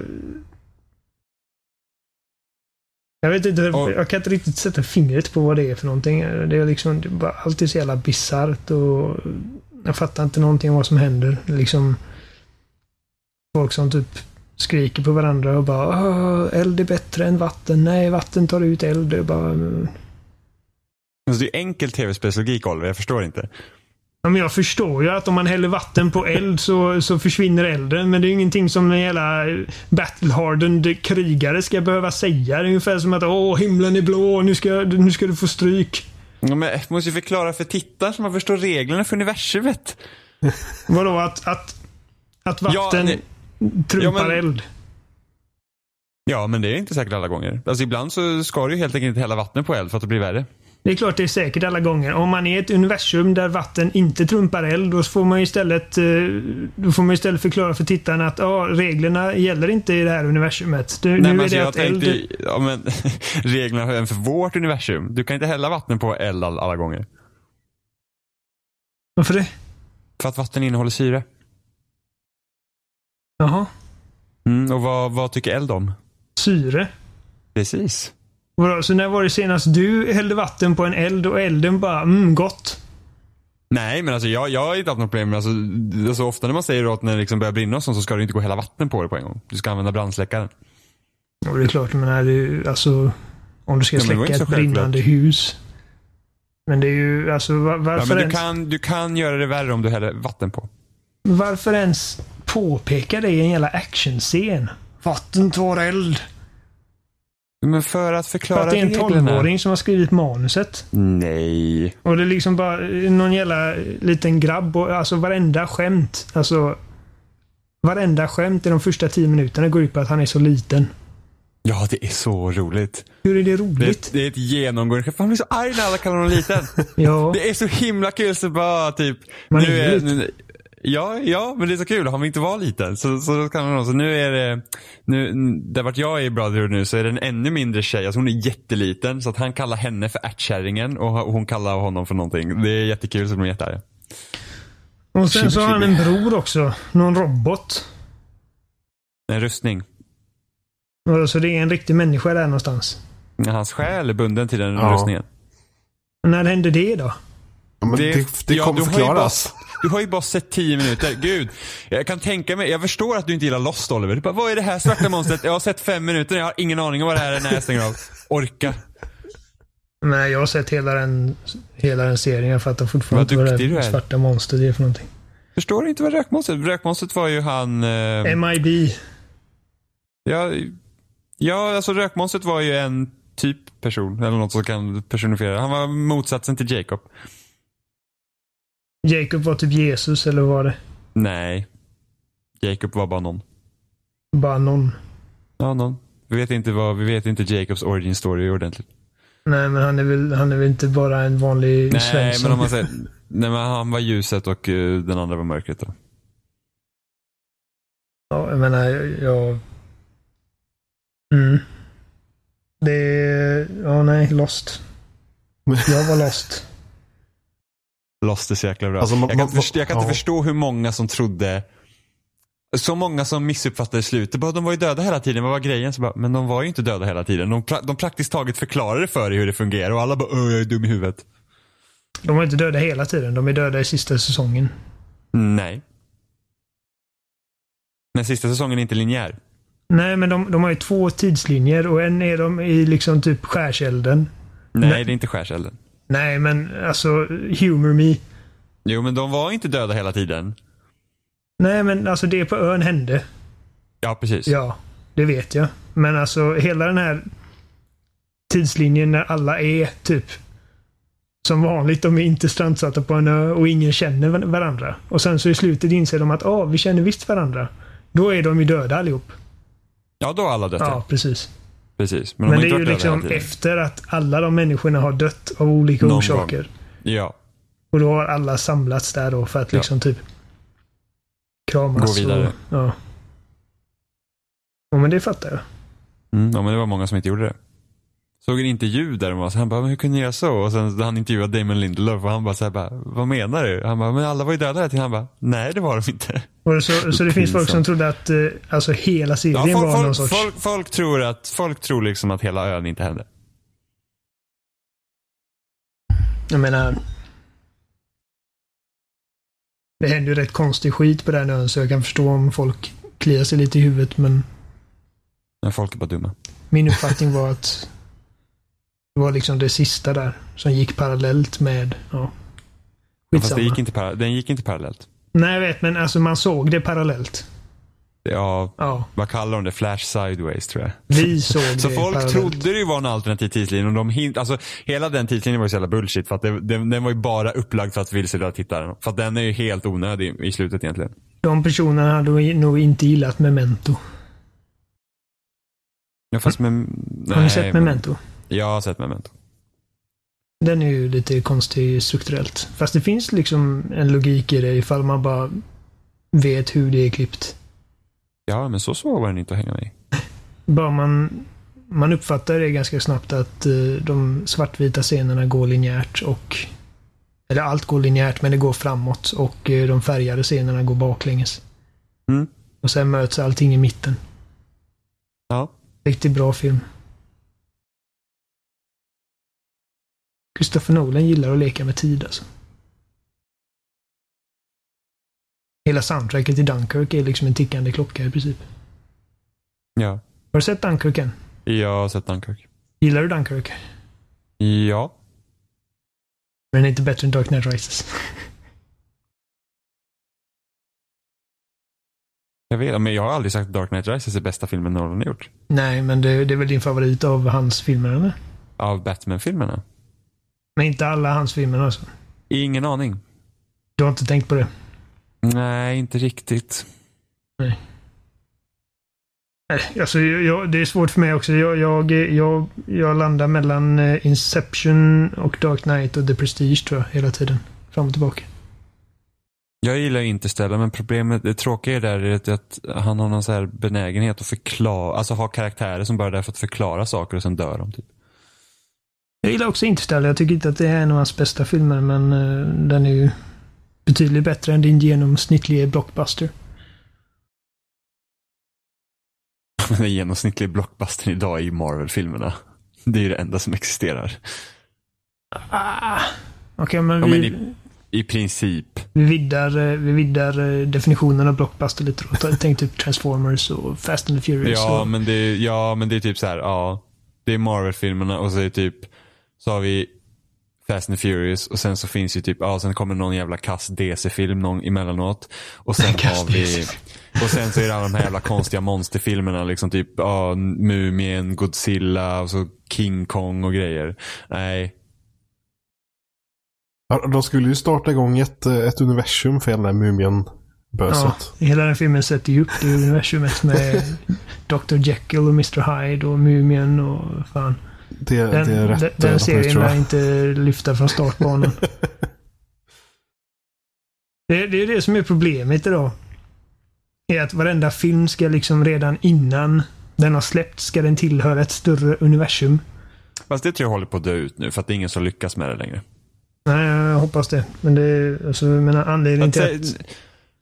Jag vet inte. Och- Jag kan inte riktigt sätta fingret på vad det är för någonting. Det är liksom det är bara alltid så jävla bisarrt och jag fattar inte någonting om vad som händer. Är Liksom folk som typ skriker på varandra och bara "Åh, eld är bättre än vatten. Nej, vatten tar ut eld. Det är bara... Alltså, det är enkel tv-spelslogik Oliver, jag förstår inte. Ja, men jag förstår ju att om man häller vatten på eld så, så försvinner elden. Men det är ju ingenting som en jävla battle-hardened krigare ska behöva säga. Det är ungefär som att åh, himlen är blå, nu ska, nu ska du få stryk. Ja, men jag måste ju förklara för tittaren så man förstår reglerna för universumet. Vadå, att, att, att Ja, vatten nej. trumpar Ja, men- eld? Ja, men det är inte säkert alla gånger. Alltså ibland så ska du ju helt enkelt inte hälla vatten på eld för att det blir värre. Det är klart det är säkert alla gånger. Om man är i ett universum där vatten inte trumpar eld, då får man istället, eh, då får man istället förklara för tittaren att ja, reglerna gäller inte i det här universumet. Du, Nej, nu men är alltså, det jag att tänkte, eld... ja, men, reglerna även för vårt universum. Du kan inte hälla vatten på eld all, alla gånger. Varför det? För att vatten innehåller syre. Jaha. Mm, och vad, vad tycker eld om? Syre? Precis. Vadå, så när var det senast du hällde vatten på en eld och elden bara mm, gott? Nej, men alltså jag, jag har inte haft något problem alltså, alltså ofta när man säger att när det liksom börjar brinna och sånt så ska du inte gå hälla vatten på det på en gång. Du ska använda brandsläckaren. Ja, det är klart, men är det alltså om du ska släcka ett brinnande hus. Men det är ju, alltså var, Ja, varför, men du ens, kan, du kan göra det värre om du häller vatten på. varför ens påpeka det i en jävla actionscen? Vatten tar eld. Men för att För förklara att det är en reglerna. tolvåring som har skrivit manuset. Nej. Och det är liksom bara någon jävla liten grabb och alltså varenda skämt. Alltså Varenda skämt i de första tio minuterna går ut på att han är så liten. Ja, det är så roligt. Hur är det Det roligt? ett- det är ett genomgående Han blir så arg när alla kallar honom liten. Ja. Det är så himla kul så bara typ. Man nu är nu, ja, ja, men det är så kul. Han vill inte vara liten. Så, så, kan man, så nu är det, nu, där vart jag är i Brotherhood nu så är det en ännu mindre tjej. Alltså hon är jätteliten. Så att han kallar henne för ärtkärringen och hon kallar honom för någonting. Det är jättekul så de är jättearga. Och sen så har han en bror också. Någon robot. En rustning. Så det är en riktig människa där någonstans. Hans själ är bunden till den Ja. rustningen. När hände det då? Ja, men Det- det, det, ja, kommer förklaras. Du har ju bara sett tio minuter. Gud, jag kan tänka mig, jag förstår att du inte gillar Lost Oliver. Du bara, vad är det här svarta monstret? Jag har sett fem minuter, jag har ingen aning om vad det här är när jag stänger av. Orka. Men jag har sett hela den, hela den serien. Jag fattar fortfarande Vad vad det är. svarta monstret är för någonting. Förstår du inte vad rökmonstret Rökmonstret var ju han... Eh, MIB. ja, ja, alltså rökmonstret var ju en typ person, eller något som kan personifiera. Han var motsatsen till Jacob. Jacob var typ Jesus, eller vad var det? Nej. Jacob var bara någon. Bara någon. Ja, någon. Vi vet inte, vad, vi vet inte Jacobs origin story ordentligt. Nej, men han är väl, han är väl inte bara en vanlig Nej, Svensson. men om man säger... Nej, men han var ljuset och eh, den andra var mörkret. Då. Ja, jag menar, jag... Mm. Det är... Ja, nej. Lost. Jag var lost. Lost är så jäkla bra. Alltså, man- jag kan, man- inte förstå, jag kan inte ja. förstå hur många som trodde så många som missuppfattade slutet. Bara, de var ju döda hela tiden. Vad var grejen? Så bara, men de var ju inte döda hela tiden. De, pra- de praktiskt taget förklarade för dig hur det fungerar och alla bara Åh, jag är dum i huvudet. De var inte döda hela tiden. De är döda i sista säsongen. Nej. Men sista säsongen är inte linjär. Nej, men de, de har ju två tidslinjer och en är de i liksom typ skärselden. Nej, Nej. det är inte skärselden. Nej, men alltså humor me. Jo, men de var inte döda hela tiden. Nej, men alltså det på ön hände. Ja, precis. Ja, det vet jag. Men alltså hela den här tidslinjen när alla är typ som vanligt. De är inte strandsatta på en ö och ingen känner var- varandra. Och sen så i slutet inser de att ah, vi känner visst varandra. Då är de ju döda allihop. Ja, då har alla dött. Ja. precis. Precis. Men, Men, de det har är ju liksom efter att alla de människorna har dött av olika Någon orsaker. Ja. Och då har alla samlats där då för att Ja. liksom typ kramas. Gå vidare. Och, ja. ja, men det fattar jag. Mm, ja, men det var många som inte gjorde det. Såg en intervju där var så han bara, men hur kunde ni göra så? Och sen han intervjuade Damon Lindelof och han bara så här, bara, vad menar du? Han bara, men alla var ju döda hela tiden. Han bara, nej det var de inte. Och så, så det finns folk som trodde att eh, alltså hela serien Ja, folk, var någon folk, sorts... folk, folk tror att, folk tror liksom att hela ön inte hände. Jag menar... Det händer ju rätt konstig skit på den ön så jag kan förstå om folk kliar sig lite i huvudet men Men folk är bara dumma. min uppfattning var att det var liksom det sista där som gick parallellt med... Ja. Fast Skitsamma. det gick inte, para- den gick inte parallellt. Nej, jag vet, men alltså man såg det parallellt. Ja, Ja, vad kallar de det? Flash sideways tror jag. vi såg Så det folk parallellt. trodde det ju var en alternativ tidslinje. Och de hint, alltså, hela den tidslinjen var ju så jävla bullshit. För att det, den, den var ju bara upplagd för att vilseleda tittaren. För att den är ju helt onödig i slutet egentligen. De personerna hade nog inte gillat Memento. Ja, fast med, Har nej, ni sett men- Memento? Jag har sett Memento. Den är ju lite konstig strukturellt. Fast det finns liksom en logik i det ifall man bara vet hur det är klippt. Ja, men så svår var den inte att hänga med i. Bara man, man uppfattar det ganska snabbt att eh, de svartvita scenerna går linjärt och... Eller allt går linjärt men det går framåt och eh, de färgade scenerna går baklänges. Mm. Och sen möts allting i mitten. Ja. Riktigt bra film. Christopher Nolan gillar att leka med tid alltså. Hela soundtracket till Dunkirk är liksom en tickande klocka i princip. Ja. Har du sett Dunkirk än? Jag har sett Dunkirk. Gillar du Dunkirk? Ja. Men inte bättre än Dark Knight Rises. Jag vet, men jag har aldrig sagt att Dark Knight Rises är bästa filmen Nolan har gjort. Nej, men det, det är väl din favorit av hans filmer, eller? Av Batman-filmerna. Men inte alla hans filmer alltså. Ingen aning. Du har inte tänkt på det? Nej, inte riktigt. Nej, Alltså, jag, det är svårt för mig också. Jag, jag, jag, jag landar mellan eh, Inception och Dark Knight och The Prestige tror jag, hela tiden. Fram och tillbaka. Jag gillar ju Interstellar, men problemet, det tråkiga är där är att han har någon så här benägenhet att förklara, alltså ha karaktärer som bara är där för att förklara saker och sen dör de. Typ. Jag gillar också Interstellar. Jag tycker inte att det är en av hans bästa filmer, men eh, den är ju betydligt bättre än din genomsnittliga blockbuster. Den genomsnittliga blockbustern idag är ju Marvel-filmerna. Det är ju det enda som existerar. Ah. Okej, men Ja, vi... men i- I princip. Vi viddar, eh, vi viddar eh, definitionen av blockbuster lite då. Tänk typ Transformers och Fast and the Furious. Ja, och, men det, ja, men det är typ så här, ja. Det är Marvel-filmerna och så är det typ, så har vi Fast and Furious och sen så finns ju typ, ja sen kommer någon jävla kass DC-film någon emellanåt. Och sen har vi, och sen så är det alla de här jävla konstiga monsterfilmerna liksom typ, ja Mumien, Godzilla och så King Kong och grejer. Nej, Ja, De skulle ju starta igång ett, ett universum för hela det här ja, Mumien-böset. hela den filmen sätter ju upp det universumet med Dr. Jekyll och Mr. Hyde och Mumien och fan. Det, Den, det är rätt den, eh, den serien lär inte lyfta från startbanan. det, det är det som är problemet idag. Är att varenda film ska liksom redan innan den har släppts ska den tillhöra ett större universum. fast det tror jag håller på att dö ut nu för att det är ingen som lyckas med det längre. Nej, jag hoppas det. Men det är alltså, jag menar, anledningen till att...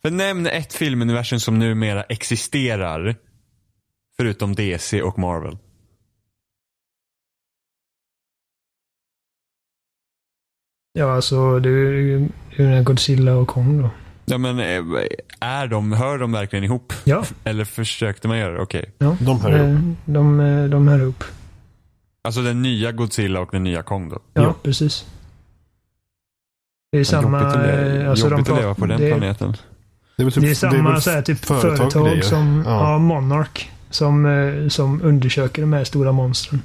för nämn ett filmuniversum som numera existerar förutom DC och Marvel. Ja, alltså det är ju det är här Godzilla och Kong då. Ja men eh, är de, hör de verkligen ihop? Ja, Eller försökte man göra det? Okej. ja. De hör ihop. Eh, De, eh, de hör ihop. Alltså den nya Godzilla och den nya Kong då? Ja, Ja. precis. Det är samma... jobbigt att, le- alltså de jobbigt att pratar- leva på den det, planeten. Det är, typ, Det är samma väl så här, typ företag företag, som Ja. ja. Monarch. Som, som undersöker de här stora monstren.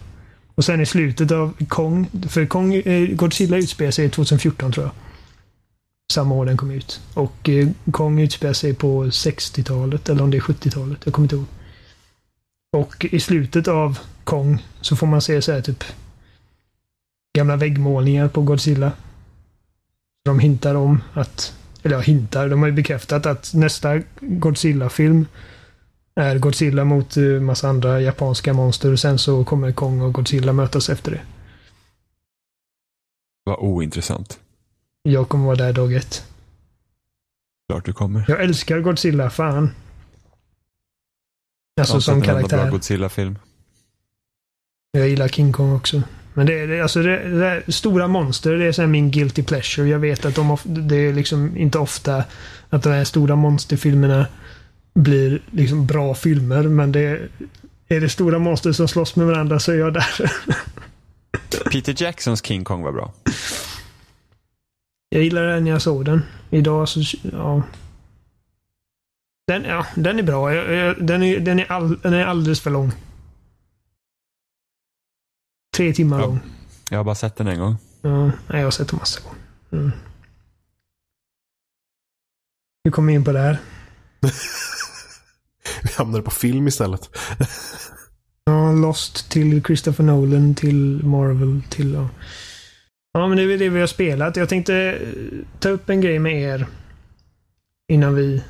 Och sen i slutet av Kong. För Kong, eh, Godzilla utspelar sig 2014 tror jag. Samma år den kom ut. Och eh, Kong utspelar sig på 60-talet eller om det är 70-talet. Jag kommer inte ihåg. Och i slutet av Kong så får man se så här typ gamla väggmålningar på Godzilla. De hintar om att eller ja, hintar. De har ju bekräftat att nästa Godzilla-film är Godzilla mot eh, massa andra japanska monster och sen så kommer Kong och Godzilla mötas efter det. Vad ointressant. Jag kommer vara där dag ett. Klart du kommer. Jag älskar Godzilla, fan. Alltså som enda bra karaktär. Godzilla-film. Jag gillar King Kong också. Men det är, alltså det, det stora monster, det är så min guilty pleasure. Jag vet att de det är liksom inte ofta att de här stora monsterfilmerna blir liksom bra filmer. Men det är, är det stora monster som slåss med varandra så är jag där. Peter Jacksons King Kong var bra. Jag gillar den när jag såg den. Idag så, ja. Den, ja, den är bra. Den, är, den, är all, den är alldeles för lång. Tre timmar Ja. lång. Jag har bara sett den en gång. Ja, jag har sett den massa gånger. Mm. Hur kom vi in på det här? Vi hamnade på film istället. Ja, Lost till Christopher Nolan till Marvel till... Ja, ja men det är väl det vi har spelat. Jag tänkte eh, ta upp en grej med er innan vi...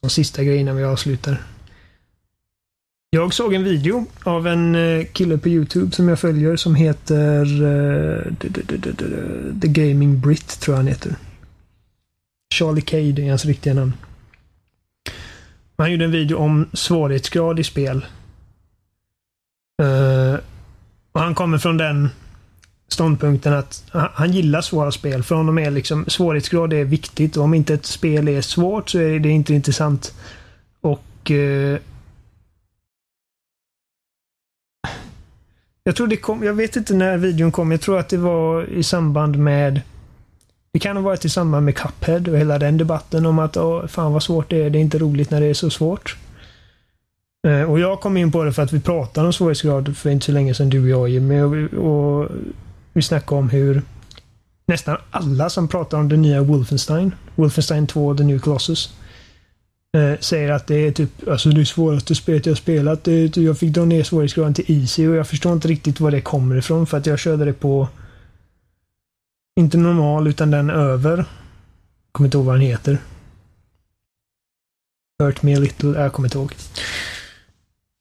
Som sista grej innan vi avslutar. Jag såg en video av en eh, kille på YouTube som jag följer som heter eh, The Gaming Brit, tror jag han heter. Charlie Cade är hans riktiga namn. Han gjorde en video om svårighetsgrad i spel. Uh, och han kommer från den ståndpunkten att han, gillar svåra spel. För honom är liksom svårighetsgrad är viktigt och om inte ett spel är svårt så är det inte intressant. Och uh, Jag tror det kom, jag vet inte när videon kom. Jag tror att det var i samband med det kan ha varit i samband med Cuphead och hela den debatten om att åh, fan vad svårt det är. Det är inte roligt när det är så svårt. Eh, Och jag kom in på det för att vi pratade om svårighetsgrad för inte så länge sedan, du och jag Jimmy. Och, vi- och vi snackade om hur nästan alla som pratar om det nya Wolfenstein, Wolfenstein 2 The New Colossus, eh, säger att det är typ alltså det svåraste spelet jag spelat. Det, typ, jag fick dra ner svårighetsgraden till easy och jag förstår inte riktigt var det kommer ifrån för att jag körde det på inte normal utan den över. Kommer inte ihåg vad den heter. Hurt me a little. Jag kommer inte ihåg.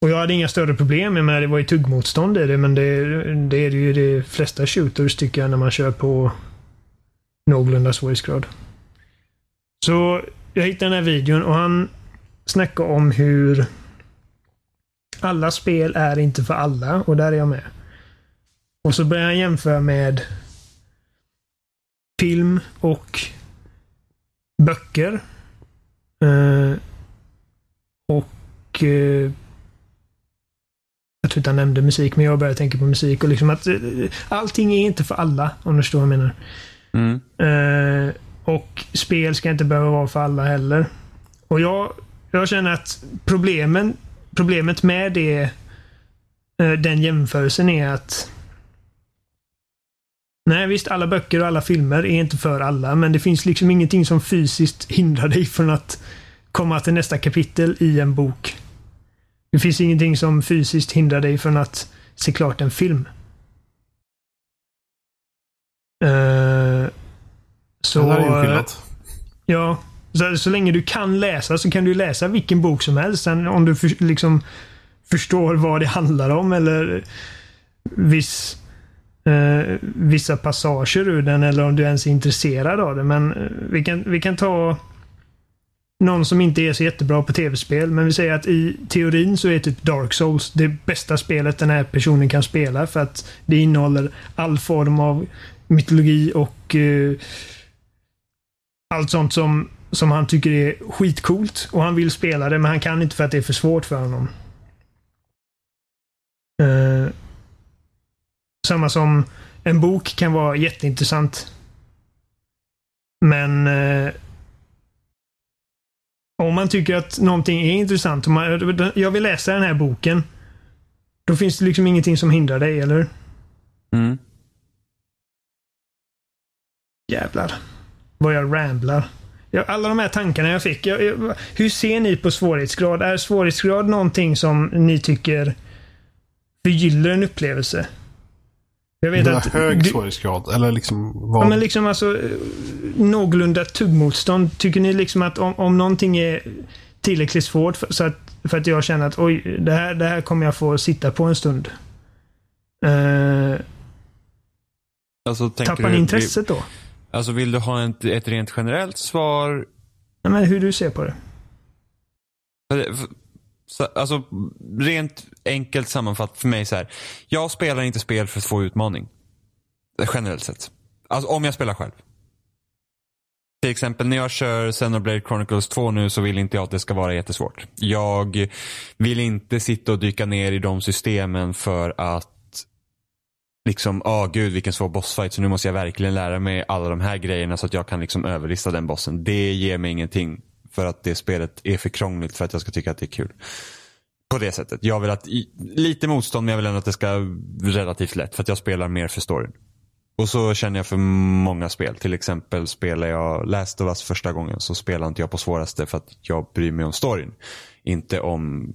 Och jag hade inga större problem. Jag menar, det var ju tuggmotstånd i det, men det, det är det ju i de flesta shooters tycker jag när man kör på någorlunda svårighetsgrad. Så jag hittade den här videon och han snackar om hur alla spel är inte för alla och där är jag med. Och så börjar han jämföra med film och böcker. Eh, och eh, jag tror inte han nämnde musik, men jag började tänka på musik och liksom att eh, allting är inte för alla, om du förstår vad jag menar. Mm. Eh, och spel ska inte behöva vara för alla heller. Och jag, jag känner att problemen, problemet med det, eh, den jämförelsen är att Nej visst, alla böcker och alla filmer är inte för alla, men det finns liksom ingenting som fysiskt hindrar dig från att komma till nästa kapitel i en bok. Det finns ingenting som fysiskt hindrar dig från att se klart en film. Eh, så, det är ju skillnad. Ja, så, så länge du kan läsa så kan du läsa vilken bok som helst. Sen om du för, liksom förstår vad det handlar om eller viss, eh, vissa passager ur den eller om du ens är intresserad av det. Men eh, vi kan, vi kan ta någon som inte är så jättebra på tv-spel. Men vi säger att i teorin så är typ Dark Souls det bästa spelet den här personen kan spela för att det innehåller all form av mytologi och eh, allt sånt som, som han tycker är skitcoolt. Och han vill spela det, men han kan inte för att det är för svårt för honom. Eh, samma som en bok kan vara jätteintressant. Men eh, om man tycker att någonting är intressant, och man, jag vill läsa den här boken. Då finns det liksom ingenting som hindrar dig, eller? Mm. Jävlar. Vad jag ramblar. Ja, alla de här tankarna jag fick. Jag, jag, hur ser ni på svårighetsgrad? Är svårighetsgrad någonting som ni tycker förgyller en upplevelse? Jag vet Det är att... hög du- svårighetsgrad. Eller liksom vad... Ja, men liksom alltså eh, någorlunda tuggmotstånd. Tycker ni liksom att om, om någonting är tillräckligt svårt för, så att, för att jag känner att oj, det här, det här kommer jag få sitta på en stund. Uh, Alltså, tappar ni intresset då? Alltså vill du ha ett, ett rent generellt svar? Nej, men hur du ser på det? Så, Alltså rent enkelt sammanfattat för mig så här. Jag spelar inte spel för att få utmaning. Generellt sett. Alltså om jag spelar själv. Till exempel när jag kör Xenoblade Chronicles 2 nu så vill inte jag att det ska vara jättesvårt. Jag vill inte sitta och dyka ner i de systemen för att liksom, åh gud vilken svår bossfight så nu måste jag verkligen lära mig alla de här grejerna så att jag kan liksom överlista den bossen. Det ger mig ingenting för att det spelet är för krångligt för att jag ska tycka att det är kul. På det sättet. Jag vill att, lite motstånd men jag vill ändå att det ska vara relativt lätt för att jag spelar mer för storyn. Och så känner jag för många spel. Till exempel spelar jag Last of Us första gången så spelar inte jag på svåraste för att jag bryr mig om storyn. Inte om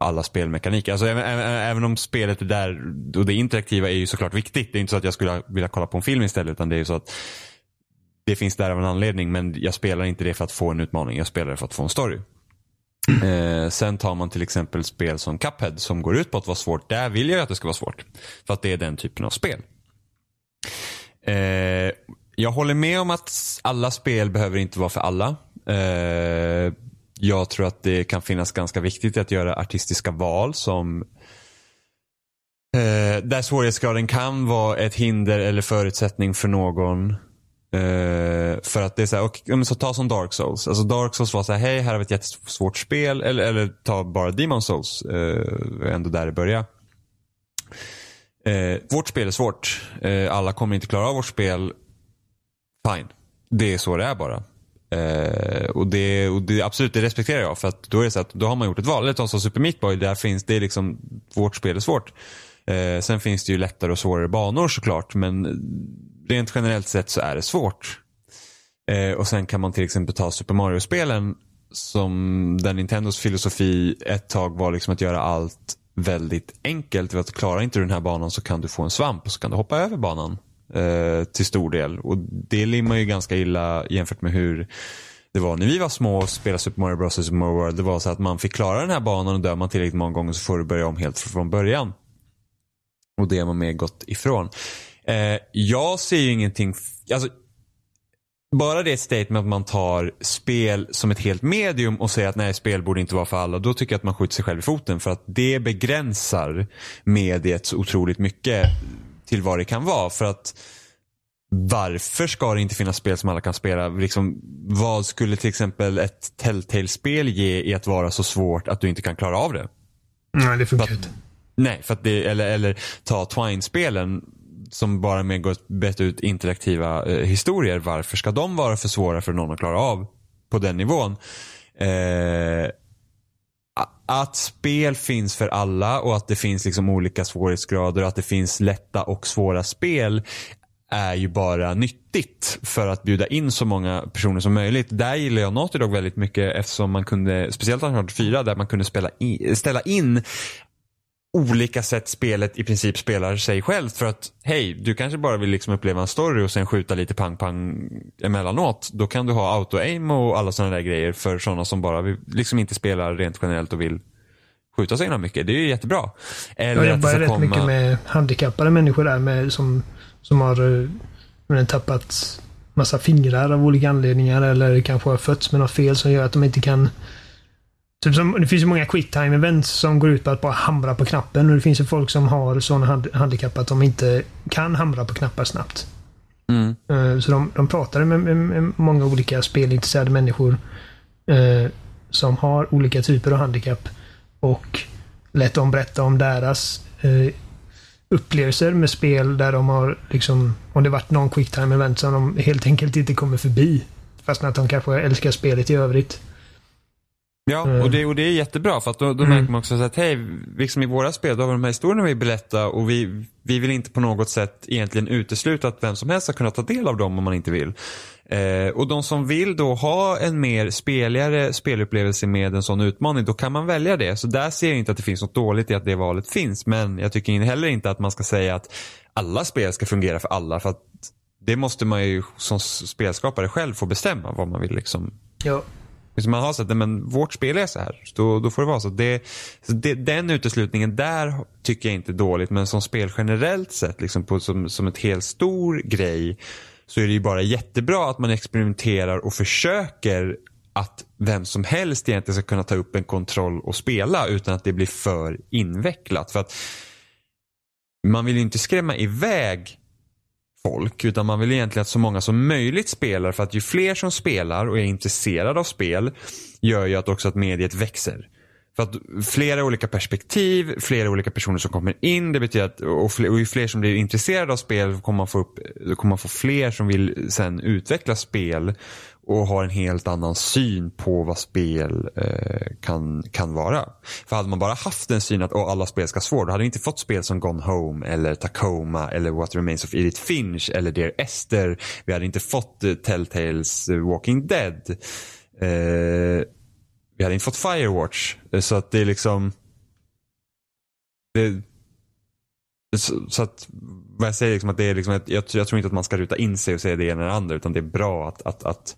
alla spelmekaniker. Alltså, även, även, även om spelet är där och det interaktiva är ju såklart viktigt. Det är inte så att jag skulle vilja kolla på en film istället utan det är ju så att det finns där av en anledning men jag spelar inte det för att få en utmaning. Jag spelar det för att få en story. Eh, sen tar man till exempel spel som Cuphead som går ut på att vara svårt. Där vill jag att det ska vara svårt. För att det är den typen av spel. Eh, jag håller med om att alla spel behöver inte vara för alla. Eh, jag tror att det kan finnas ganska viktigt att göra artistiska val som där svårighetsgraden kan vara ett hinder eller förutsättning för någon. Uh, för att det är så här, okay, men så ta som Dark Souls. Alltså Dark Souls var så här, hej här har vi ett jättesvårt spel. Eller, eller ta bara Demon Souls. Uh, ändå där det börjar. Uh, eh, vårt spel är svårt. Uh, alla kommer inte klara av vårt spel. Fine. Det är så det är bara. Och, det, och det, absolut, det respekterar jag. För att då är det så att då har man gjort ett val. Eller ta som Super Meat Boy. Där finns det liksom, vårt spel är svårt. Sen finns det ju lättare och svårare banor såklart. Men rent generellt sett så är det svårt. Eh, och sen kan man till exempel ta Super Mario-spelen. Som där Nintendos filosofi ett tag var liksom att göra allt väldigt enkelt. Att klarar inte du den här banan så kan du få en svamp och så kan du hoppa över banan. Eh, till stor del. Och det limmar ju ganska illa jämfört med hur det var när vi var små och spelade Super Mario Bros. Super Mario World. Det var så att man fick klara den här banan och dör man tillräckligt många gånger så får du börja om helt från början. Och det har man mer gått ifrån. Eh, jag ser ju ingenting, alltså bara det statement att man tar spel som ett helt medium och säger att nej, spel borde inte vara för alla. Då tycker jag att man skjuter sig själv i foten för att det begränsar mediet så otroligt mycket till vad det kan vara. För att varför ska det inte finnas spel som alla kan spela? Liksom, vad skulle till exempel ett Telltale-spel ge i att vara så svårt att du inte kan klara av det? Nej, det funkar inte. Nej, för att det, eller, eller ta Twine-spelen som bara med går bett ut interaktiva eh, historier. Varför ska de vara för svåra för någon att klara av på den nivån? Eh, att spel finns för alla och att det finns liksom olika svårighetsgrader och att det finns lätta och svåra spel är ju bara nyttigt för att bjuda in så många personer som möjligt. Där gillar jag Naughty Dog väldigt mycket eftersom man kunde, speciellt Uncharted 4, där man kunde spela in, ställa in olika sätt spelet i princip spelar sig självt. För att hej, du kanske bara vill liksom uppleva en story och sen skjuta lite pang-pang emellanåt. Då kan du ha auto-aim och alla sådana där grejer för sådana som bara vill, liksom inte spelar rent generellt och vill skjuta himla mycket. Det är ju jättebra. Eller Jag jobbar rätt komma- mycket med handikappade människor där med, som, som har eh, men, tappat massa fingrar av olika anledningar eller kanske har fötts med något fel som gör att de inte kan Typ som, det finns ju många quick time events som går ut på att bara hamra på knappen och det finns ju folk som har sådana hand, handikapp att de inte kan hamra på knappar snabbt. Mm. Eh, Så de, de pratade med, med, med många olika spelintresserade människor eh, som har olika typer av handikapp och lät dem berätta om deras eh, upplevelser med spel där de har liksom, om det varit någon quick time event som de helt enkelt inte kommer förbi. Fastän att de kanske älskar spelet i övrigt. Ja, Mm. och det, och det är jättebra för att då, då Mm. märker man också så att hej, liksom i våra spel då har vi de här historierna vi berättar och vi, vi vill inte på något sätt egentligen utesluta att vem som helst ska kunna ta del av dem om man inte vill. Eh, och de som vill då ha en mer speligare spelupplevelse med en sån utmaning, då kan man välja det. Så där ser jag inte att det finns något dåligt i att det valet finns. Men jag tycker heller inte att man ska säga att alla spel ska fungera för alla. För att det måste man ju som spelskapare själv få bestämma vad man vill liksom Ja. Liksom man har sett det, men vårt spel är så här. Då, då får det vara så. Det, det, den uteslutningen där tycker jag inte är dåligt. Men som spel generellt sett, liksom på, som, som ett helt stor grej. Så är det ju bara jättebra att man experimenterar och försöker att vem som helst egentligen ska kunna ta upp en kontroll och spela utan att det blir för invecklat. För att man vill ju inte skrämma iväg folk utan man vill egentligen att så många som möjligt spelar för att ju fler som spelar och är intresserade av spel gör ju att också att mediet växer. För att flera olika perspektiv, flera olika personer som kommer in. Det betyder att och, fler, och ju fler som blir intresserade av spel kommer man få, upp, kommer man få fler som vill sen utveckla spel och har en helt annan syn på vad spel eh, kan, kan vara. För hade man bara haft en syn att oh, alla spel ska svåra, då hade vi inte fått spel som Gone Home eller Tacoma eller What Remains of Edith Finch eller Dear Esther. Vi hade inte fått eh, Telltales eh, Walking Dead. Eh, vi hade inte fått Firewatch. Eh, så att det är liksom... Det, så, så att vad jag säger liksom att det är liksom att jag, jag tror inte att man ska ruta in sig och säga det ena eller det andra utan det är bra att, att, att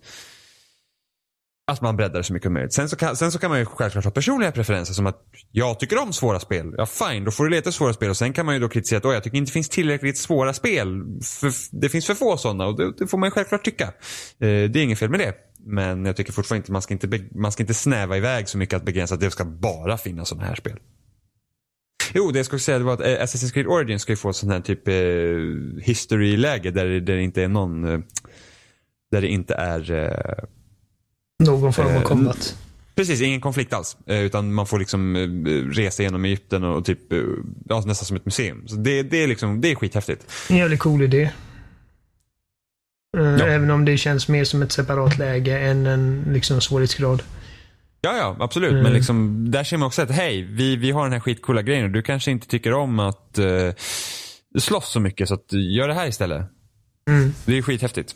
att man breddar det så mycket som möjligt. Sen så, kan, sen så kan man ju självklart ha personliga preferenser som att jag tycker om svåra spel. Ja fine, då får du leta svåra spel och sen kan man ju då kritisera att jag tycker inte det finns tillräckligt svåra spel. För, det finns för få sådana och det, det får man ju självklart tycka. Eh, det är inget fel med det. Men jag tycker fortfarande inte man ska inte, man ska inte snäva iväg så mycket att begränsa att det ska bara finnas sådana här spel. Jo, det jag skulle säga var att eh, Assassin's Creed Origins ska ju få ett sånt här typ eh, history-läge där, det- där det inte är någon eh, där det inte är eh, Någon form av Eh, combat. Precis, ingen konflikt alls. Eh, Utan man får liksom eh, resa genom Egypten och typ, eh, ja, nästan som ett museum. Så det, det, är liksom, det är skithäftigt. En jävligt cool idé. Eh, Ja. Även om det känns mer som ett separat läge än en liksom, svårighetsgrad. Ja, ja, absolut. Mm. Men liksom, där ser man också att hej, vi, vi har den här skitcoola grejen och du kanske inte tycker om att uh, slåss så mycket så att gör det här istället. Mm. Det är skithäftigt.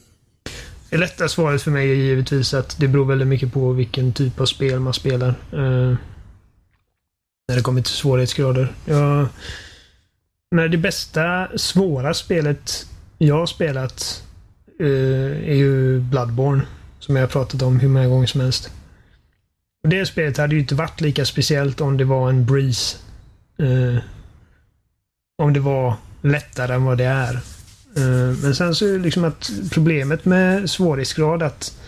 Det lätta svaret för mig är givetvis att det beror väldigt mycket på vilken typ av spel man spelar. Eh, när det kommer till svårighetsgrader. Jag, när det bästa svåra spelet jag har spelat eh, är ju Bloodborne. Som jag har pratat om hur många gånger som helst. Och det spelet hade ju inte varit lika speciellt om det var en breeze. Eh, om det var lättare än vad det är. Eh, Men sen så är det liksom att problemet med svårighetsgrad att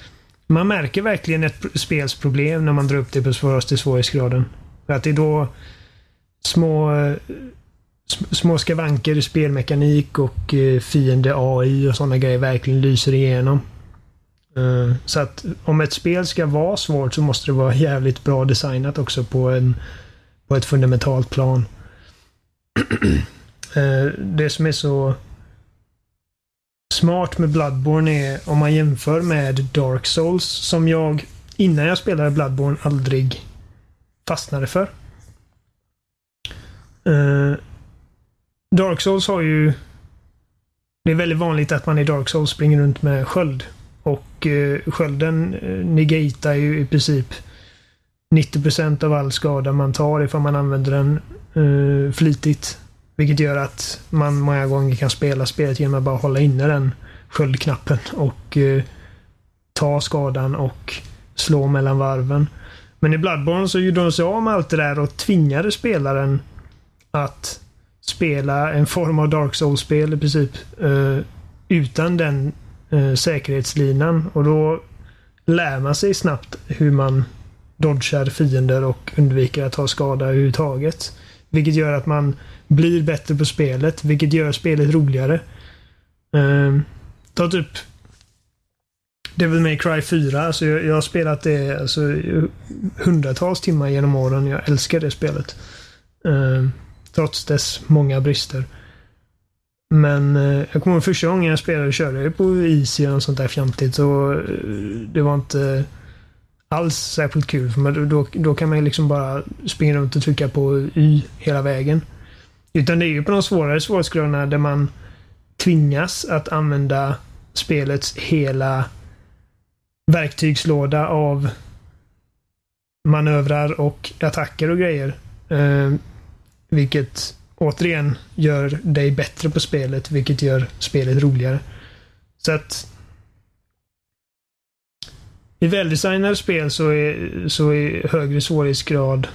man märker verkligen ett spels problem när man drar upp det på svåraste svårighetsgraden. För att det är då små, eh, små skavanker i spelmekanik och eh, fiende AI och sådana grejer verkligen lyser igenom. Eh, så att om ett spel ska vara svårt så måste det vara jävligt bra designat också på, en, på ett fundamentalt plan. Eh, det som är så smart med Bloodborne är om man jämför med Dark Souls som jag innan jag spelade Bloodborne aldrig fastnade för. Eh, Dark Souls har ju... Det är väldigt vanligt att man i Dark Souls springer runt med sköld. Och eh, skölden eh, uh, negatar ju i princip 90% av all skada man tar ifall man använder den uh, flitigt. Vilket gör att man många gånger kan spela spelet genom att bara hålla inne den sköldknappen och uh, ta skadan och slå mellan varven. Men i Bloodborne så gjorde de sig av med allt det där och tvingade spelaren att spela en form av Dark Souls-spel i princip. Uh, utan den Eh, säkerhetslinan. Och då lär man sig snabbt hur man dodgar fiender och undviker att ta skada överhuvudtaget. Vilket gör att man blir bättre på spelet, vilket gör spelet roligare. Ehm, ta typ Devil May Cry 4. Alltså jag, jag har spelat det alltså, hundratals timmar genom åren. Jag älskar det spelet. Uh, trots dess många brister. Men eh, jag kommer ihåg första gången jag spelade körde jag på Easy och sånt där fjantigt. Så eh, det var inte alls särskilt kul. För då, då kan man ju liksom bara springa runt och trycka på Y hela vägen. Utan det är ju på de svårare svårighetsgraderna där man tvingas att använda spelets hela verktygslåda av manövrar och attacker och grejer. Eh, vilket återigen gör dig bättre på spelet, vilket gör spelet roligare. Så att i väldesignade spel så är, så är högre svårighetsgrad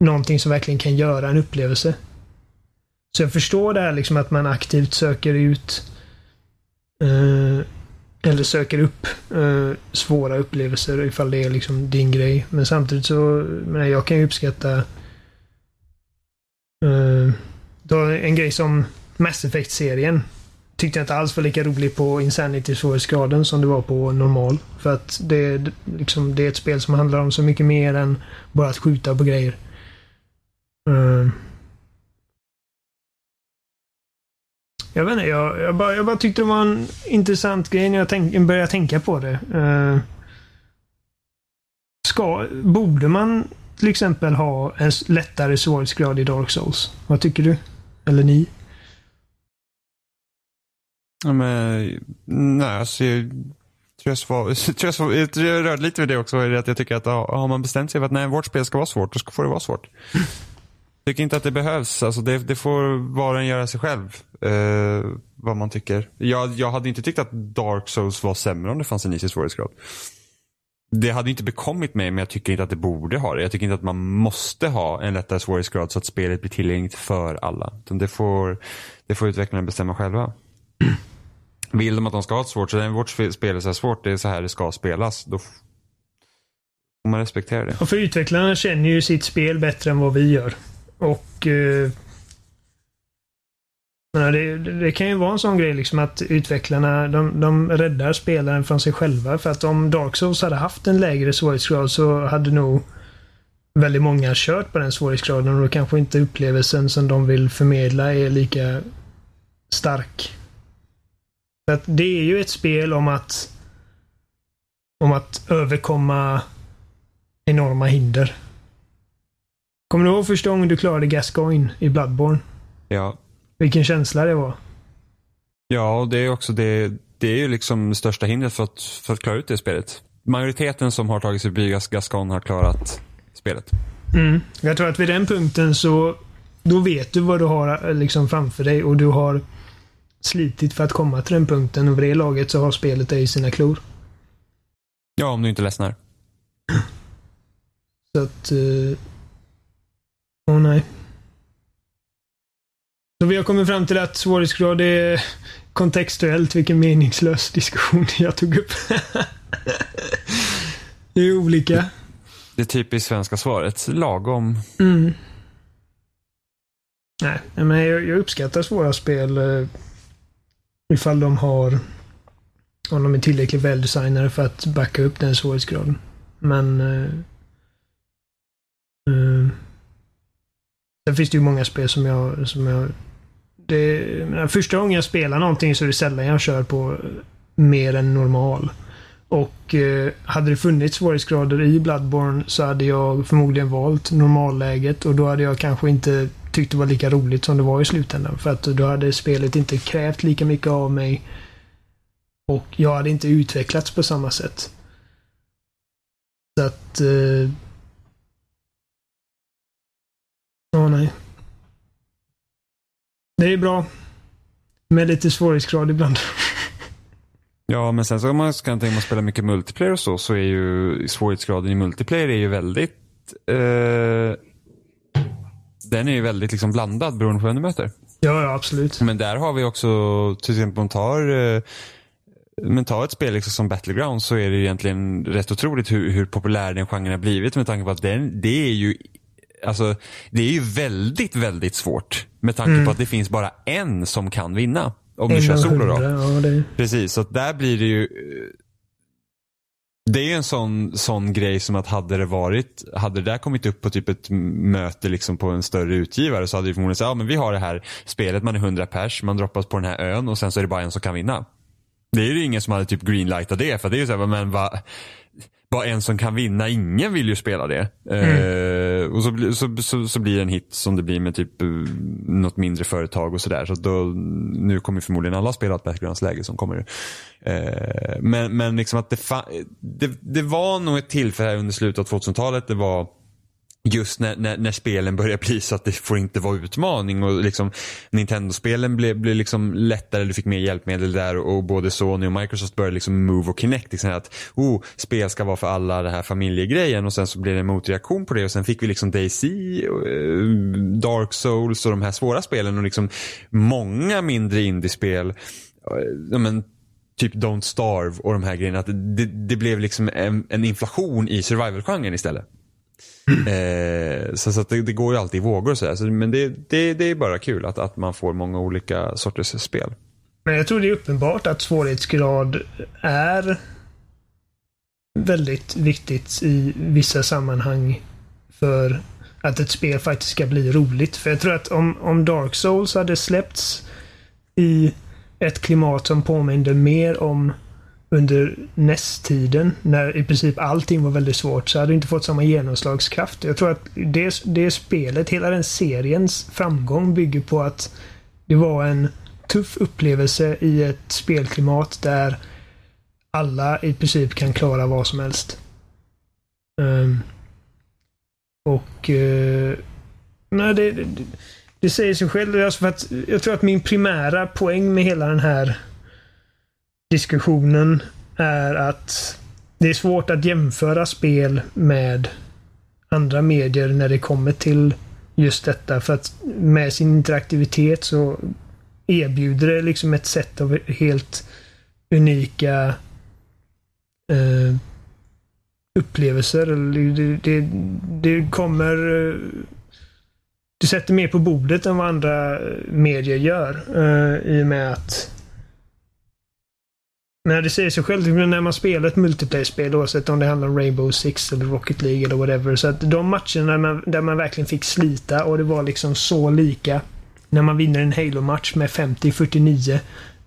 någonting som verkligen kan göra en upplevelse. Så jag förstår det här liksom att man aktivt söker ut eh, eller söker upp eh, svåra upplevelser ifall det är liksom din grej. Men samtidigt så, men jag kan ju uppskatta Eh, då en grej som Mass Effect-serien tyckte jag inte alls var lika rolig på Insanity-svårighetsgraden som det var på normal. För att det, liksom, det är ett spel som handlar om så mycket mer än bara att skjuta på grejer. Uh, jag vet inte, jag, jag, bara, jag bara tyckte det var en intressant grej när jag tänk, började tänka på det. Uh, ska, borde man till exempel ha en lättare svårighetsgrad i Dark Souls? Vad tycker du? Eller ni? Ja, men, nej, alltså, jag, tror jag, svar, tror jag, svar, jag, tror jag rörde lite vid det också. Att jag tycker att har man bestämt sig för att nej, vårt spel ska vara svårt, då får det vara svårt. Tycker inte att det behövs. Alltså, det, det får var och en göra sig själv. Eh, vad man tycker. Jag, jag hade inte tyckt att Dark Souls var sämre om det fanns en easy svårighetsgrad. Det hade inte bekommit mig, men jag tycker inte att det borde ha det. Jag tycker inte att man måste ha en lättare svårighetsgrad så att spelet blir tillgängligt för alla. det får, det får utvecklarna bestämma själva. Vill de att de ska ha ett svårt, så är vårt spel är så här svårt, det är så här det ska spelas. Då får man respektera det. Och för utvecklarna känner ju sitt spel bättre än vad vi gör. Och eh, Eh, det, det, kan ju vara en sån grej liksom att utvecklarna de, de räddar spelaren från sig själva. För att om Dark Souls hade haft en lägre svårighetsgrad så hade nog väldigt många kört på den svårighetsgraden och då kanske inte upplevelsen som de vill förmedla är lika stark. För att det är ju ett spel om att om att överkomma enorma hinder. Kommer du ihåg första gången du klarade Gascoigne i Bloodborne? Ja. Vilken känsla det var. Ja, och det är också det. Det är ju liksom det största hindret för att, för att klara ut det spelet. Majoriteten som har tagit sig förbi Gascon har klarat spelet. Mm. Jag tror att vid den punkten så då vet du vad du har liksom framför dig och du har slitit för att komma till den punkten och vid det laget så har spelet dig i sina klor. Ja, om du inte ledsnar. Så att... Uh... Åh oh, nej. Så vi har kommit fram till att svårighetsgrad är kontextuellt. Vilken meningslös diskussion jag tog upp. det är olika. Det typiskt svenska svaret. Lagom. Mm. Nej, men jag, jag uppskattar svåra spel eh, ifall de har om de är tillräckligt väldesignade för att backa upp den svårighetsgraden. Men eh, eh, Sen finns det ju många spel som jag, som jag det, första gången jag spelar någonting så är det sällan jag kör på mer än normal. Och eh, hade det funnits svårighetsgrader i Bloodborne så hade jag förmodligen valt normalläget och då hade jag kanske inte tyckt det var lika roligt som det var i slutändan. För att då hade spelet inte krävt lika mycket av mig. Och jag hade inte utvecklats på samma sätt. Så att... Eh... Oh, nej. Det är bra. Med lite svårighetsgrad ibland. Ja, men sen så om man kan tänka sig att spela mycket multiplayer och så, så är ju svårighetsgraden i multiplayer är ju väldigt eh, den är ju väldigt liksom blandad beroende på vem du möter. Ja, ja, absolut. Men där har vi också, till exempel om man tar, eh, men ta ett spel liksom som Battleground så är det egentligen rätt otroligt hur, hur populär den genren har blivit med tanke på att den, det är ju Alltså, det är ju väldigt, väldigt svårt med tanke Mm. på att det finns bara en som kan vinna. Om du kör solo då. Ja, det... Precis, så där blir det ju eh, det är ju en sån, sån grej som att hade det varit, hade det där kommit upp på typ ett möte liksom på en större utgivare så hade det förmodligen sagt, ja men vi har det här spelet, man är 100 pers, man droppas på den här ön och sen så är det bara en som kan vinna. Det är ju ingen som hade typ greenlightat det för det är ju såhär, men vad, bara en som kan vinna, ingen vill ju spela det. Eh, och så, så, så, så blir det en hit som det blir med typ eh, något mindre företag och sådär. Så då, nu kommer förmodligen alla spela ett Battlegrounds-läge som kommer. Eh, men, men liksom att det, det, det var nog ett tillfälle under slutet av 2000-talet. Det var just när, när, när spelen börjar bli så att det får inte vara utmaning och liksom Nintendo-spelen blev, blev liksom lättare, du fick mer hjälpmedel där och både Sony och Microsoft började liksom Move och Kinect. Liksom att oh, spel ska vara för alla, det här familjegrejen och sen så blev det en motreaktion på det och sen fick vi liksom DayZ, eh, Dark Souls och de här svåra spelen och liksom många mindre indiespel. Eh, ja, men, typ Don't Starve och de här grejerna. Att det, det blev liksom en, en inflation i survival-genren istället. Eh, så så att det, det går ju alltid i vågor och sådär. Så, men det, det, det är bara kul att, att man får många olika sorters spel. Men jag tror det är uppenbart att svårighetsgrad är väldigt viktigt i vissa sammanhang för att ett spel faktiskt ska bli roligt. För jag tror att om, om Dark Souls hade släppts i ett klimat som påminde mer om under NES-tiden, när i princip allting var väldigt svårt, så hade det inte fått samma genomslagskraft. Jag tror att det, det spelet, hela den seriens framgång bygger på att det var en tuff upplevelse i ett spelklimat där alla i princip kan klara vad som helst. Um, och Uh, nej, det, det, det säger sig själv. Alltså för att jag tror att min primära poäng med hela den här diskussionen är att det är svårt att jämföra spel med andra medier när det kommer till just detta. För att med sin interaktivitet så erbjuder det liksom ett sätt av helt unika eh, upplevelser. Det, det, det kommer... Eh, du sätter mer på bordet än vad andra eh, medier gör. eh, I och med att men det säger sig självt när man spelar ett multiplayer-spel oavsett om det handlar om Rainbow Six eller Rocket League eller whatever. Så att de matcherna där man, där man verkligen fick slita och det var liksom så lika. När man vinner en Halo-match med 50-49.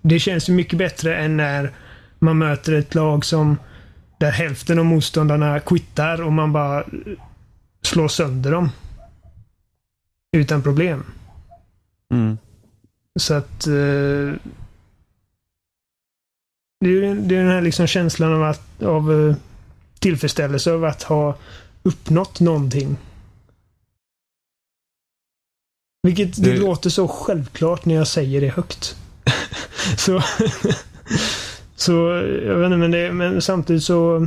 Det känns ju mycket bättre än när man möter ett lag som där hälften av motståndarna quittar och man bara slår sönder dem. Utan problem. Mm. Så att... Eh, det är det är den här liksom känslan av, att, av eh, tillfredsställelse av att ha uppnått någonting. Vilket det Det- låter så självklart när jag säger det högt. så... så, jag vet inte, men, det, men samtidigt så...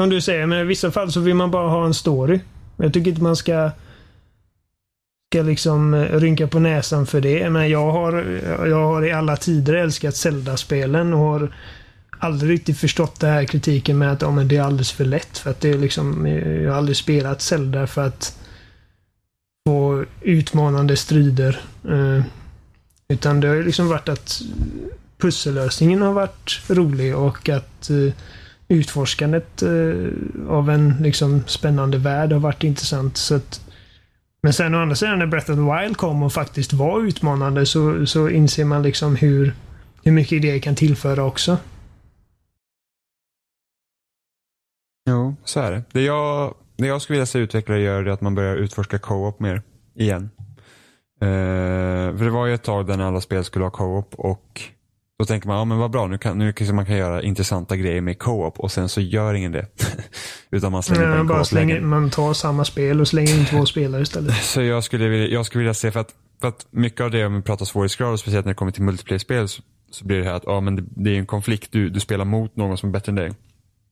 Som du säger, men i vissa fall så vill man bara ha en story. Jag tycker inte man ska ska liksom eh, rynka på näsan för det. Men jag har, jag har i alla tider älskat Zelda-spelen och har aldrig riktigt förstått den här kritiken med att ja, men det är alldeles för lätt. För att det är liksom, eh, jag har aldrig spelat Zelda för att få utmanande strider. Eh, utan det har ju liksom varit att pussellösningen har varit rolig och att eh, utforskandet eh, av en liksom spännande värld har varit intressant. Så att, men sen å andra sidan när Breath of the Wild kom och faktiskt var utmanande så, så inser man liksom hur, hur mycket idéer kan tillföra också. Jo, så är det. Det jag, det jag skulle vilja se utvecklare gör är att man börjar utforska co-op mer. Igen. Eh, för det var ju ett tag där alla spel skulle ha co-op och då tänker man, ja men vad bra, nu kan, nu kan man kan göra intressanta grejer med co-op och sen så gör ingen det. Utan man slänger på en bara slänger, man tar samma spel och slänger in två spelare istället. Så jag skulle, vilja, jag skulle vilja se, för att, för att mycket av det om vi pratar svårighetsgrad, och speciellt när det kommer till multiplayer-spel, så, så blir det här att ja, men det, det är en konflikt, du, du spelar mot någon som är bättre än dig.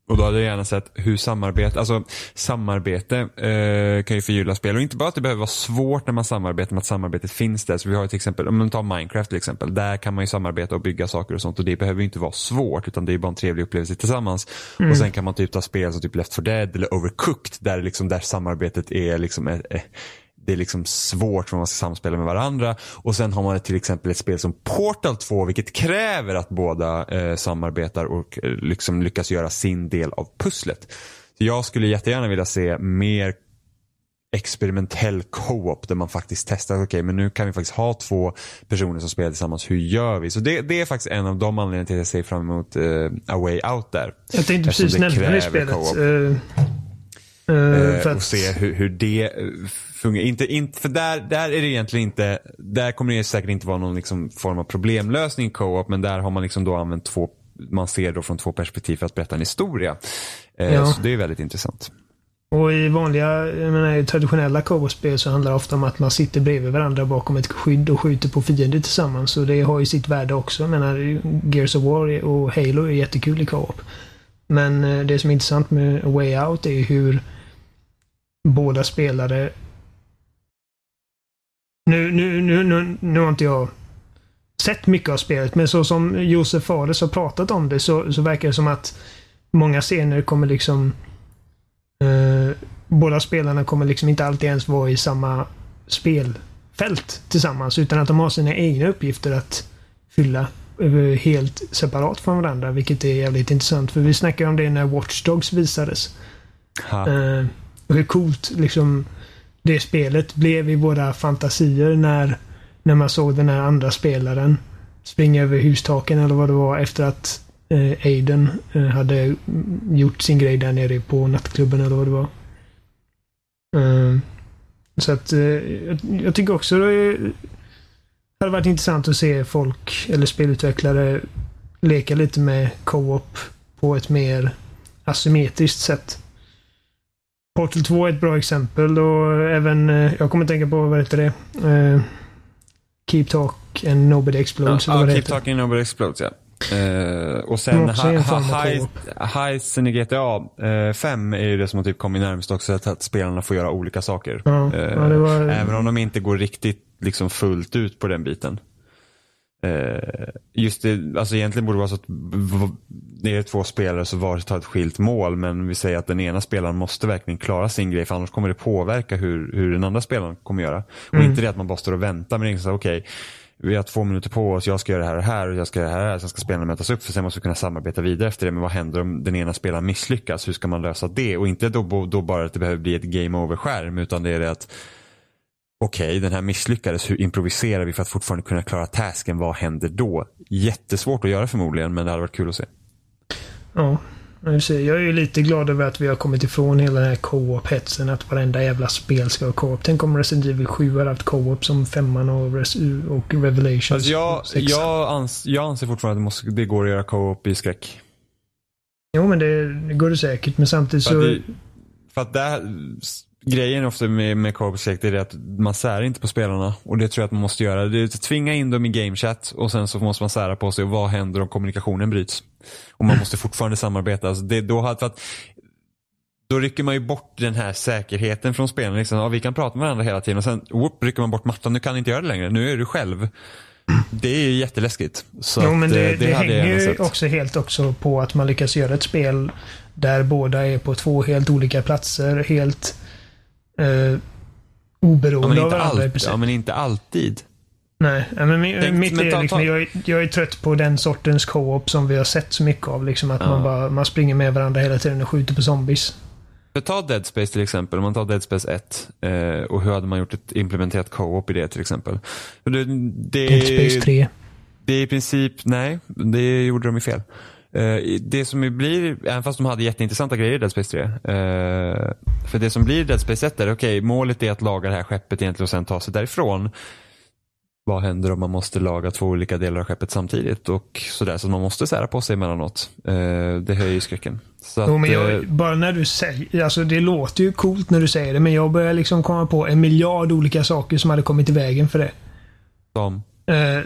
Och då hade jag gärna sett hur samarbete, alltså samarbete eh, kan ju förgylla spel. Och inte bara att det behöver vara svårt när man samarbetar, men att samarbetet finns där. Så vi har till exempel, om man tar Minecraft till exempel, där kan man ju samarbeta och bygga saker och sånt. Och det behöver ju inte vara svårt, utan det är bara en trevlig upplevelse tillsammans. Och sen kan man typ ta spel som typ Left 4 Dead eller Overcooked, där, liksom, där samarbetet är liksom eh, eh, det är liksom svårt för man ska samspela med varandra. Och sen har man till exempel ett spel som Portal 2 vilket kräver att båda eh, samarbetar och eh, liksom lyckas göra sin del av pusslet. Så jag skulle jättegärna vilja se mer experimentell co-op där man faktiskt testar, okej okay, men nu kan vi faktiskt ha två personer som spelar tillsammans, hur gör vi? Så det, det är faktiskt en av de anledningarna till att jag ser fram emot uh, A Way Out där. Jag tänkte precis nämna det spelet. eh, Eh, för och att, se hur, hur det fungerar. Inte, inte, för där, där är det egentligen inte, där kommer det säkert inte vara någon liksom form av problemlösning i co-op men där har man liksom då använt två, man ser då från två perspektiv för att berätta en historia. Eh, Ja. Så det är väldigt intressant. och i vanliga, jag menar, i traditionella co-op-spel så handlar det ofta om att man sitter bredvid varandra bakom ett skydd och skjuter på fiender tillsammans. Och det har ju sitt värde också. Jag menar, Gears of War och Halo är jättekul i co-op. Men eh, det som är intressant med A Way Out är hur båda spelare... Nu, nu, nu, nu, nu har inte jag sett mycket av spelet, men så som Josef Fares har pratat om det så, så verkar det som att många scener kommer liksom... Eh, båda spelarna kommer liksom inte alltid ens vara i samma spelfält tillsammans, utan att de har sina egna uppgifter att fylla eh, helt separat från varandra, vilket är jävligt intressant. För vi snackade om det när Watch Dogs visades. Eh, och hur coolt liksom det spelet blev i våra fantasier när, när man såg den här andra spelaren springa över hustaken eller vad det var efter att eh, Aiden eh, hade gjort sin grej där nere på nattklubben eller vad det var. Eh, så att eh, jag, jag tycker också det hade varit intressant att se folk eller spelutvecklare leka lite med co-op på ett mer asymmetriskt sätt. Portal 2 är ett bra exempel och även, eh, jag kommer att tänka på, vad heter det? Eh, Keep Talk and Nobody Explodes. Ja, det Keep heter. Talking Nobody Explodes ja. Eh, och sen också är en form av Heist- Heisten i GTA 5 är ju det som har typ kommit närmast också, att, att spelarna får göra olika saker. Ja, Eh, ja, var- Även om de inte går riktigt liksom fullt ut på den biten. Eh, just det, alltså egentligen borde det vara så att det är två spelare så var tar ett skilt mål men vi säger att den ena spelaren måste verkligen klara sin grej för annars kommer det påverka hur, hur den andra spelaren kommer göra. Och Mm. inte det att man bara står och väntar men det är så här, okej vi har två minuter på oss, jag ska göra det här och här och jag ska göra det här och här, sen ska spelarna mötas upp för sen måste vi kunna samarbeta vidare efter det. Men vad händer om den ena spelaren misslyckas? Hur ska man lösa det? Och inte då, då bara att det behöver bli ett game over-skärm utan det är det att okej, den här misslyckades, hur improviserar vi för att fortfarande kunna klara tasken? Vad händer då? Jättesvårt att göra förmodligen, men det hade varit kul att se. Ja, jag är ju lite glad över att vi har kommit ifrån hela den här co-op-hetsen. Att varenda jävla spel ska ha co-op. Tänk om Resident Evil 7 hade haft co-op som femman och, Res- och Revelations. Alltså jag, jag, ans, jag anser fortfarande att det, måste, det går att göra co-op i skräck. Jo, men det, det går det säkert. Men samtidigt För att, så... det, för att där, grejen ofta med, med det är det att man särar inte på spelarna. Och det tror jag att man måste göra. Det är att tvinga in dem i game chat och sen så måste man sära på sig. Och vad händer om kommunikationen bryts? Och man måste fortfarande samarbeta. Alltså det, då, för att, då rycker man ju bort den här säkerheten från spelarna. Liksom, ja, vi kan prata med varandra hela tiden och sen whoop, rycker man bort mattan. Nu kan inte göra det längre. Nu är du själv. Det är ju jätteläskigt. Så Jo, men det, eh, det, hade jag hänger ju också helt också på att man lyckas göra ett spel där båda är på två helt olika platser. Helt... Eh, oberoende men av varandra i princip. ja, men inte alltid. Nej, ja, men min, Tänk- mitt men är ta- liksom, ta- jag, är- jag är trött på den sortens co-op som vi har sett så mycket av. Liksom, att Ja. man, bara, man springer med varandra hela tiden och skjuter på zombies. För ta Dead Space till exempel, om man tar Dead Space 1 eh, och hur hade man gjort ett implementerat co-op i det till exempel? Det, det, Dead Space 3. Det är i princip, nej, det gjorde de ju fel. Eh, det som blir, även fast de hade jätteintressanta grejer i Dead Space 3. eh, för det som blir i Dead Space 1 är, okej, målet är att laga det här skeppet egentligen och sen ta sig därifrån. Vad händer om man måste laga två olika delar av skeppet samtidigt och sådär, så man måste sära på sig emellanåt. Eh, det höjer ju skräcken. Så att, Jo, men jag, bara när du säger, alltså det låter ju coolt när du säger det, men jag börjar liksom komma på en miljard olika saker som hade kommit i vägen för det. som,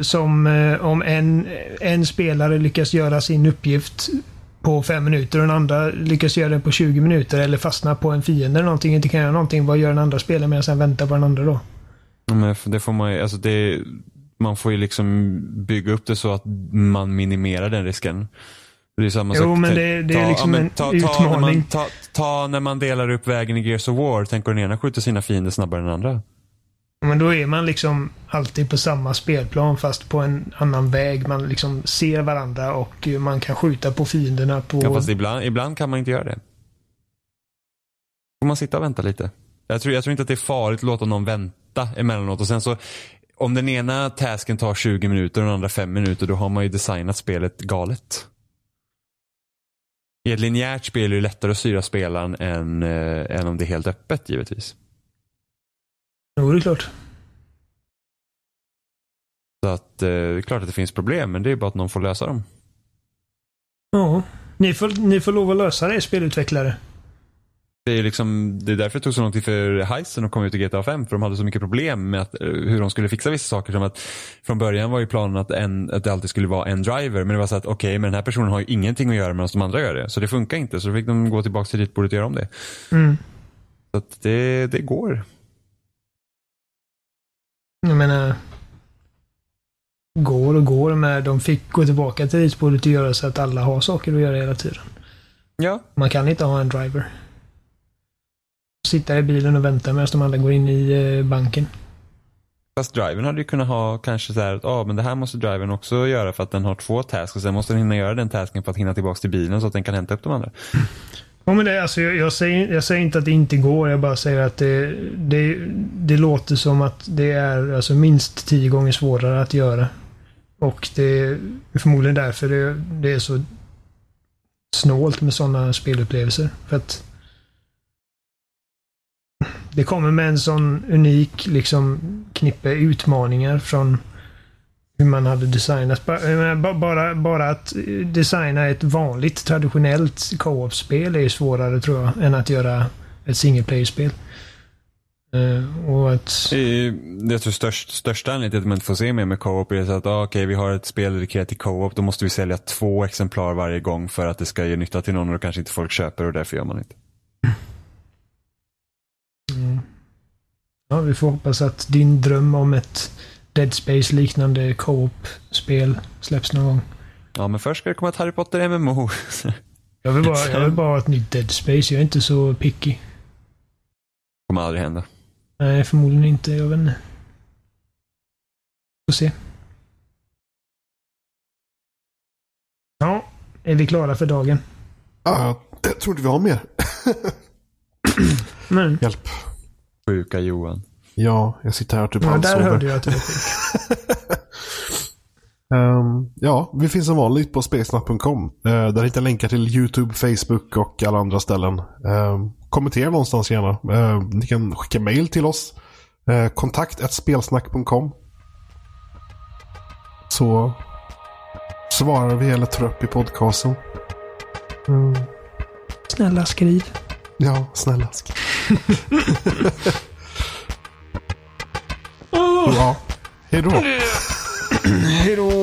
som eh, om en, en spelare lyckas göra sin uppgift på fem minuter och den andra lyckas göra den på 20 minuter eller fastnar på en fiende eller någonting, inte kan göra någonting. Vad gör den andra spelaren medan sen väntar på den andra då? Ja, Men det får man ju, alltså det, man får ju liksom bygga upp det så att man minimerar den risken. Det är samma Jo, sak. men det- det är liksom men en ta, Ta när, man, utmaning. ta, ta när man delar upp vägen i Gears of War. Tänk om den ena skjuter sina fiender snabbare än den andra. Men då är man liksom alltid på samma spelplan fast på en annan väg. Man liksom ser varandra och man kan skjuta på fienderna på... Ja, fast ibland, ibland kan man inte göra det. får man sitta och vänta lite. Jag tror, jag tror inte att det är farligt att låta någon vänta emellanåt och sen så om den ena tasken tar 20 minuter och den andra 5 minuter då har man ju designat spelet galet. I ett linjärt spel är det lättare att styra spelaren än, eh, än om det är helt öppet givetvis. Jo, det är klart. Så att eh, det är klart att det finns problem men det är bara att någon får lösa dem. Ja. Ni får, ni får lov att lösa det, spelutvecklare. Det är, liksom, det är därför det tog så lång tid för Heisen att komma ut i GTA 5 för de hade så mycket problem med att, eh, hur de skulle fixa vissa saker. Som att från början var ju planen att, en, att det alltid skulle vara en driver men det var så att okej men den här personen har ju ingenting att göra medan de andra gör det. Så det funkar inte så då fick de gå tillbaka till ritbordet och göra om det. Mm. Så att det, det går. Jag menar... Går och går, men de fick gå tillbaka till ritbordet och göra så att alla har saker att göra hela tiden. Ja. Man kan inte ha en driver. Sitta i bilen och vänta medan de andra går in i eh, banken. Fast drivern hade ju kunnat ha kanske så här att ah, men det här måste drivern också göra för att den har två tasks och sen måste den hinna göra den tasken för att hinna tillbaka till bilen så att den kan hämta upp de andra. Ja, men det, alltså, jag, jag, säger, jag säger inte att det inte går. Jag bara säger att det, det, det låter som att det är alltså, minst tio gånger svårare att göra. Och det är förmodligen därför det, det är så snålt med sådana spelupplevelser. För att det kommer med en sån unik liksom knippe utmaningar från hur man hade designat. Bara, bara, bara att designa ett vanligt traditionellt co-op-spel är svårare tror jag än att göra ett single player-spel. Eh, och att... Eh, Jag tror störst, största anledningen till att man inte får se mer med co-op är att ah, okej, vi har ett spel dedikerat till co-op. Då måste vi sälja två exemplar varje gång för att det ska ge nytta till någon och då kanske inte folk köper och därför gör man inte. Mm. Ja, vi får hoppas att din dröm om ett Dead Space-liknande co-op-spel släpps någon gång. Ja, men först ska det komma ett Harry Potter MMO. Jag vill bara, jag vill bara ha ett nytt Dead Space. Jag är inte så picky. kommer aldrig hända. Nej, förmodligen inte. Jag vet inte. Får se. Ja, är vi klara för dagen? Ah, jag tror inte vi har mer. Men, Hjälp. Sjuka Johan. Ja, jag sitter här och typ ja, där halvsover. hörde jag att du var sjuk. Ehm, ja, vi finns som vanligt på spelsnack.com. Uh, där hittar länkar till YouTube, Facebook och alla andra ställen. Ehm, kommentera någonstans gärna. Ehm, ni kan skicka mail till oss. Uh, kontakt spelsnack.com. Så svarar vi eller tar upp i podcasten. Mm, Snälla skriv. ja, snälla. sk- Ja. Hej då. Hej då.